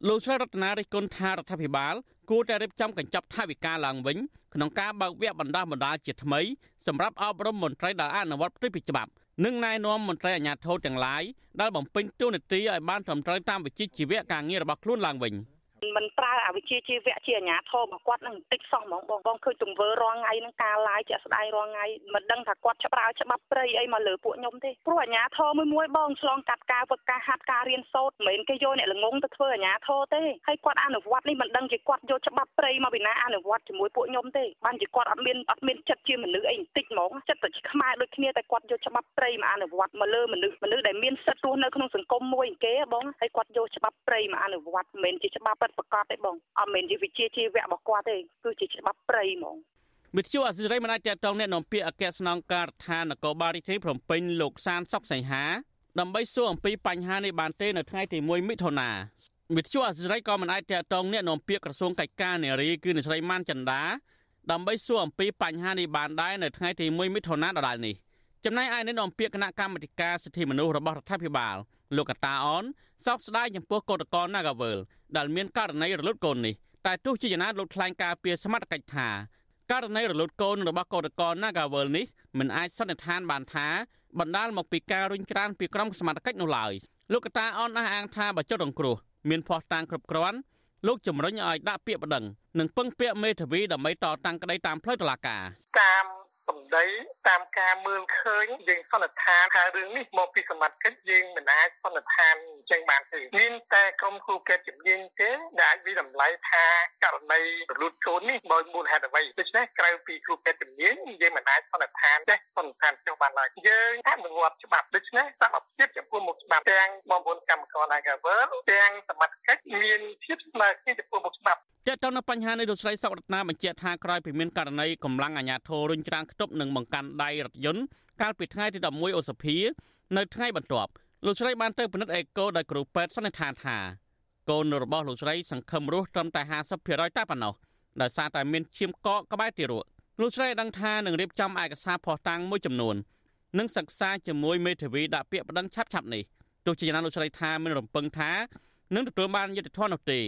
លោកស្រីរតនារិទ្ធគុណថារដ្ឋាភិបាលគួរតែរៀបចំកញ្ចប់ថវិកាឡើងវិញក្នុងការបើកវគ្គបណ្ដាបណ្ដាលជាថ្មីសម្រាប់អប់រំមន្ត្រីដែលអនុវត្តផ្ទុយពីច្បាប់និងណែនាំមន្ត្រីអាជ្ញាធរទាំងឡាយដែលបំពេញតួនាទីឲ្យបានត្រឹមត្រូវតាមវិជ្ជាជីវៈការងាររបស់ខ្លួនឡើងវិញ។ មិនប្រើអវិជ្ជាជីវៈជាអាញាធររបស់គាត់នឹងបន្តិចសោះហ្មងបងបងឃើញទង្វើរងថ្ងៃនឹងការឡាយជាក់ស្ដែងរងថ្ងៃមិនដឹងថាគាត់ច្បាល់ច្បាប់ព្រៃអីមកលើពួកខ្ញុំទេព្រោះអាញាធរមួយមួយបងឆ្លងកាត់ការវឹកការហាត់ការរៀនសូត្រមិនមែនគេយកអ្នកល្ងងទៅធ្វើអាញាធរទេហើយគាត់អនុវត្តនេះមិនដឹងជាគាត់យកច្បាប់ព្រៃមកពីណាអនុវត្តជាមួយពួកខ្ញុំទេបានជាគាត់អត់មានអត់មានចិត្តជាមនុស្សអីបន្តិចហ្មងចិត្តតែខ្មែរដូចគ្នាតែគាត់យកច្បាប់ព្រៃមកអនុវត្តមកលើមនុស្សមនុស្សដែលមានសិទ្ធិរស់នៅក្នុងសង្គមមួយគេបងហើយគាត់យកច្បាប់ព្រៃមកអនុវត្តមិនមែនជាច្បាប់ពិតប្រកបទេបងអត់មែនជាវិជាជីវៈរបស់គាត់ទេគឺជាច្បាប់ព្រៃហ្មងមិទ្យុអសិរ័យមិនអាចតតងអ្នកនាំពាក្យអគ្គស្នងការដ្ឋាននគរបាលរាជធានីភ្នំពេញលោកសានសុកសីហាដើម្បីសួរអំពីបញ្ហានេះបានទេនៅថ្ងៃទី1មិថុនាមិទ្យុអសិរ័យក៏មិនអាចតតងអ្នកនាំពាក្យក្រសួងកិច្ចការនារីគឺអ្នកស្រីម៉ាន់ចន្ទាដើម្បីសួរអំពីបញ្ហានេះបានដែរនៅថ្ងៃទី1មិថុនាដដែលនេះចំណែកឯអ្នកនាំពាក្យគណៈកម្មាធិការសិទ្ធិមនុស្សរបស់រដ្ឋាភិបាលលោកកតាអនសោកស្ដាយចំពោះកោតក្រ Nagavel ដែលមានករណីរលត់កូននេះតែទោះជាយ៉ាងណាលោកថ្លែងការពីសមត្ថកិច្ចថាករណីរលត់កូនរបស់កោតក្រ Nagavel នេះមិនអាចសន្និដ្ឋានបានថាបណ្ដាលមកពីការរុញច្រានពីក្រុមសមត្ថកិច្ចនោះឡើយលោកកតាអនអះអាងថាបើចុះរងគ្រោះមានភ័ស្តុតាងគ្រប់គ្រាន់លោកជំរុញឲ្យដាក់ពាក្យបណ្ដឹងនិងពឹងពាក្យមេធាវីដើម្បីតតាំងក្តីតាមផ្លូវតុលាការតាមសម្ដីតាមការមើលឃើញយើងសន្និដ្ឋានថារឿងនេះមកពីសមត្ថកិច្ចយើងមិនអាចសន្និដ្ឋាន អញ្ចឹងបានទេមានតែក្រុមគ្រូពេទ្យជំនាញទេដែលអាចវិតម្លៃថាករណីរលូតកូននេះដោយមូលហេតុអ្វីដូច្នេះក្រៅពីគ្រូពេទ្យជំនាញយើងមិនអាចសន្និដ្ឋានទេសន្និដ្ឋានចុះបានឡើយយើងអនុវត្តច្បាប់ដូច្នេះសមត្ថភាពចំពោះមុខច្បាប់ទាំងបងប្អូនកម្មករ Nagavel ទាំងសមត្ថកិច្ចមានភាពស្មើគ្នាចំពោះមុខច្បាប់ទាក់ទងនឹងបញ្ហានេះលោកស្រីសុករតនាបញ្ជាក់ថាក្រោយពីមានករណីកម្លាំងអាជ្ញាធររុញច្រានខ្ទប់និងបង្កាន់ដៃរថយន្តកាលពីថ្ងៃទី11ឧសភានៅថ្ងៃបន្ទាប់ លោកស្រីបានទៅពិនិត្យអេកូដោយគ្រូពេទ្យសន្និដ្ឋានថាកូនរបស់លោកស្រីសង្ឃឹមរស់ត្រឹមតែ50%តែប៉ុណ្ណោះដោយសារតែមានឈាមកកក្បែរទារកលោកស្រីដឹងថានឹងរៀបចំឯកសារភស្តុតាងមួយចំនួននិងសិក្សាជាមួយមេធាវីដាក់ពាក្យបណ្ដឹងឆាប់ៗនេះទោះជាយ៉ាងណាលោកស្រីថាមានរំពឹងថានឹងទទួលបានយុត្តិធម៌នោះទេ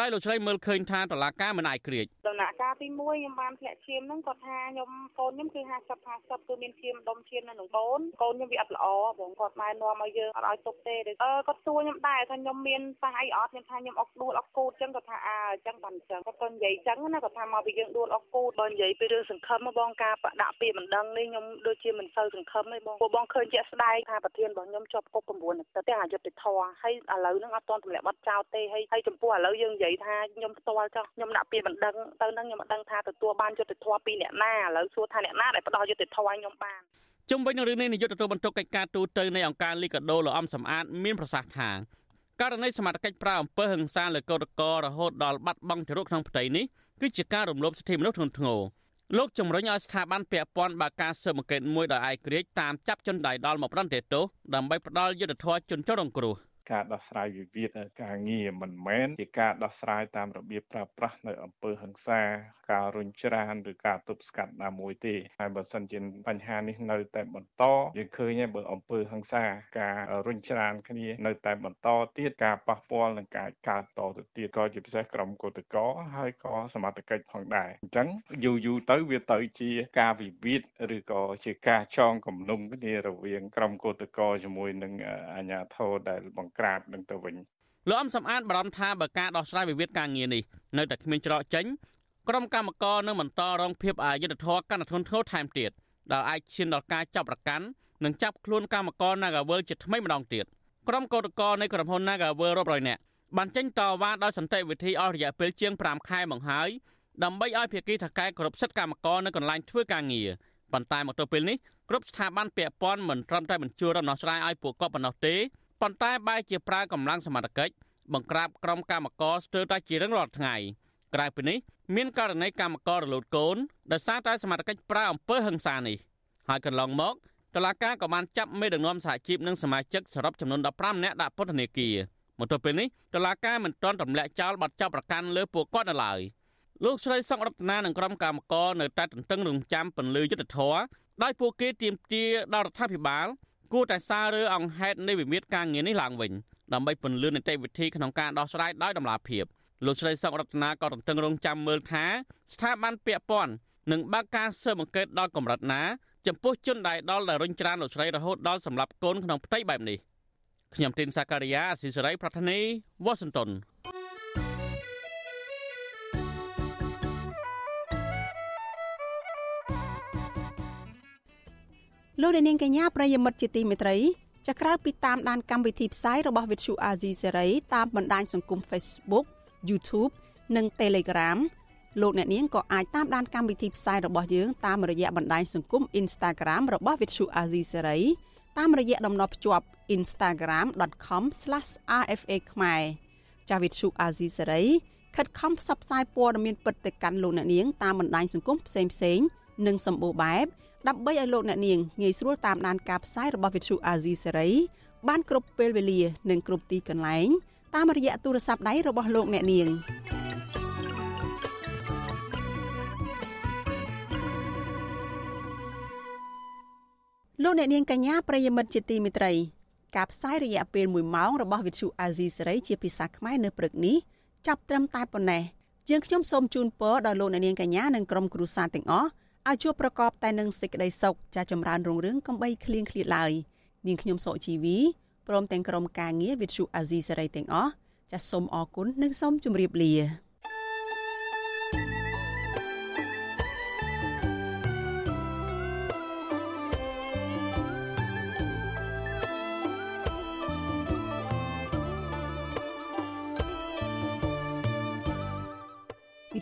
ដោយលោកស្រីមើលឃើញថាតឡាការមិនអាចក្រៀកដំណាក់កាលទី1ខ្ញុំបានធ្លាក់ឈាមហ្នឹងគាត់ថាខ្ញុំកូនខ្ញុំគឺ50 50គឺមានឈាមដុំឈាមនៅក្នុងកូនកូនខ្ញុំវាអត់ល្អបងគាត់ម៉ែនាំឲ្យយើងអត់ឲ្យទុកទេអឺគាត់សួរខ្ញុំដែរថាខ្ញុំមានប៉ះអីអត់ខ្ញុំថាខ្ញុំអុកដួលអុកគូតអញ្ចឹងគាត់ថាអើអញ្ចឹងបានអញ្ចឹងគាត់ក៏និយាយអញ្ចឹងណាគាត់ថាមកពីយើងដួលអុកគូតបើនិយាយពីរឿងសង្ឃឹមបងការដាក់ពាក្យមិនដឹងនេះខ្ញុំដូចជាមិនសូវសង្ឃឹមទេបងពួកបងឃើញជាក់ស្ដែងថាប្រធានរបស់ខ្ញុំជាប់គុក9ទៅទាំងអយុធធរហើយឥឡូវហ្នឹងអត់ទាន់ទម្លាក់បាត់ចោលទេហើយហើយចំពោះឥឡូវយើងនិយាយថាខ្ញុំផ្ទាល់ចុះខ្ញុំដាក់ពាក្យបណ្ដឹងទៅនឹងខ្ញុំមិនដឹងថាទទួលបានយុត្តិធម៌ពីអ្នកណាឥឡូវសួរថាអ្នកណាដែលផ្ដល់យុត្តិធម៌ឲ្យខ្ញុំបានជុំវិញនឹងរឿងនេះនាយកទទួលបន្ទុកកិច្ចការទូតទៅនៃអង្គការលីកាដូលោកអំសំអាតមានប្រសាសន៍ថាករណីសមត្ថកិច្ចប្រើអំពើហិង្សាលើកោតក្ររហូតដល់បាត់បង់ចរុកក្នុងផ្ទៃនេះគឺជាការរំលោភសិទ្ធិមនុស្សធ្ងន់ធ្ងរលោកជំរុញឲ្យស្ថាប័នពាក់ព័ន្ធបើកការស៊ើបអង្កេតមួយដោយឯករាជ្យតាមចាប់ជនដៃដល់មកប្រន្ទាទោសដើម្បីផ្ដាល់យុត្តិធម៌ជនចររងគ្រោះ ការដោះស្រាយវិវាទការងារមិនមែនជាការដោះស្រាយតាមរបៀបប្រើប្រាស់នៅអំពើហិង្សាការរុញច្រានឬការទប់ស្កាត់ណាមួយទេហើយបើសិនជាបញ្ហានេះនៅតែបន្តយើងឃើញបើអំពើហិង្សាការរុញច្រានគ្នានៅតែបន្តទៀតការប៉ះពាល់នឹងការកើតតទៅទៀតក៏ជាពិសេសក្រុមកោតក្រហើយក៏សមត្ថកិច្ចផងដែរអញ្ចឹងយូរយូរទៅវាទៅជាការវិវាទឬក៏ជាការចងគំនុំគ្នារវាងក្រុមកោតក្រជាមួយនឹងអាជ្ញាធរដែលបង្ក្រាបនឹងទៅវិញលោកអំសំអាតបារម្ភថាបើការដោះស្រាយវិវាទការងារនេះនៅតែគ្មានច្រកចេញក្រុមកម្មការនឹងបន្តរងភាពអយុត្តិធម៌កាន់តែធ្ងន់ធ្ងរថែមទៀតដែលអាចឈានដល់ការចាប់ប្រកាន់និងចាប់ខ្លួនកម្មករ Nagawal ជាថ្មីម្ដងទៀតក្រុមកោតក្រនៃក្រុមហ៊ុន Nagawal រាប់រយនាក់បានចេញតវ៉ាដោយសន្តិវិធីអស់រយៈពេលជាង5ខែមកហើយដើម្បីឲ្យភាគីថកែគ្រប់សិទ្ធិកម្មករនៅកន្លែងធ្វើការងារប៉ុន្តែមកទល់ពេលនេះគ្រប់ស្ថាប័នពាក់ព័ន្ធមិនត្រឹមតែបញ្ជូនរំដោះស្រាយឲ្យពួកគាត់ប៉ុណ្ណោះទេ ប៉ុន្តែបែរជាប្រើកម្លាំងសមត្ថកិច្ចបង្ក្រាបក្រុមកម្មករស្ទើរតែជារៀងរាល់ថ្ងៃក្រៅពីនេះមានករណីកម្មកររលូតកូនដោយសារតែសមត្ថកិច្ចប្រើអំពើហិង្សានេះហើយកន្លងមកតឡាការក៏បានចាប់មេដឹកនាំសហជីពនិងសមាជិកសរុបចំនួន15នាក់ដាក់ពន្ធនាគារមកទល់ពេលនេះតឡាការមិនទាន់ទម្លាក់ចោលបទចាប់ប្រកាន់លើពួកគាត់នៅឡើយលោកស្រីសុករតនានិងក្រុមកម្មករនៅតែទន្ទឹងរង់ចាំពន្លឺយុទ្ធធរដោយពួកគេទាមទារដល់រដ្ឋាភិបាល គួរតែសាររើអង្គហេតុនៃវិវាទការងារនេះឡើងវិញដើម្បីពន្លឿននីតិវិធីក្នុងការដោះស្រាយដោយតម្លាភាពលោកស្រីសុករតនាក៏ទន្ទឹងរង់ចាំមើលថាស្ថាប័នពាក់ព័ន្ធនឹងបើកការស៊ើបអង្កេតដល់កម្រិតណាចំពោះជនដែលដល់ដែលរុញច្រានលោកស្រីរហូតដល់សម្លាប់កូនក្នុងផ្ទៃបែបនេះខ្ញុំទីនសាការីយ៉ាអស៊ីសេរីប្រធានីវ៉ាស៊ីនតោន លោកនាងកញ្ញាប្រិយមិត្តជាទីមេត្រីចាក្រៅពីតាមដានកម្មវិធីផ្សាយរបស់ Vithu Azizi Serai តាមបណ្ដាញសង្គម Facebook YouTube និង Telegram លោកអ្នកនាងក៏អាចតាមដានកម្មវិធីផ្សាយរបស់យើងតាមរយៈបណ្ដាញសង្គម Instagram របស់ Vithu Azizi Serai តាមរយៈតំណភ្ជាប់ instagram.com/rfa ខ្មែរចាវិទ្យុ Azizi Serai ខិតខំផ្សព្វផ្សាយព័ត៌មានពិតទៅកាន់លោកអ្នកនាងតាមបណ្ដាញសង្គមផ្សេងៗនិងសម្បូរបែប ដើម្បីឲ្យលោកអ្នកនាងងាយស្រួលតាមដានការផ្សាយរបស់វិទ្យុអាស៊ីសេរីបានគ្រប់ពេលវេលា និងគ្រប់ទីកន្លែង តាមរយៈទូរស័ព្ទដៃរបស់លោកអ្នកនាងលោកអ្នកនាងកញ្ញាប្រិយមិត្តជាទីមេត្រីការផ្សាយរយៈពេល1ម៉ោងរបស់វិទ្យុអាស៊ីសេរីជាភាសាខ្មែរនៅព្រឹកនេះចាប់ត្រឹមតែប៉ុណ្ណេះយើងខ្ញុំសូមជូនពរដល់លោកអ្នកនាងកញ្ញានិងក្រុមគ្រួសារទាំងអស់ ឲ្យជួបប្រកបតែនឹងសេចក្តីសុខចាចម្រើនរុងរឿងកំបីគ្លៀងគ្លាតឡើយនាងខ្ញុំសុជីវីព្រមទាំងក្រុមការងារវិទ្យុអាស៊ីសេរីទាំងអស់ចាសសូមអរគុណនិងសូមជម្រាបលា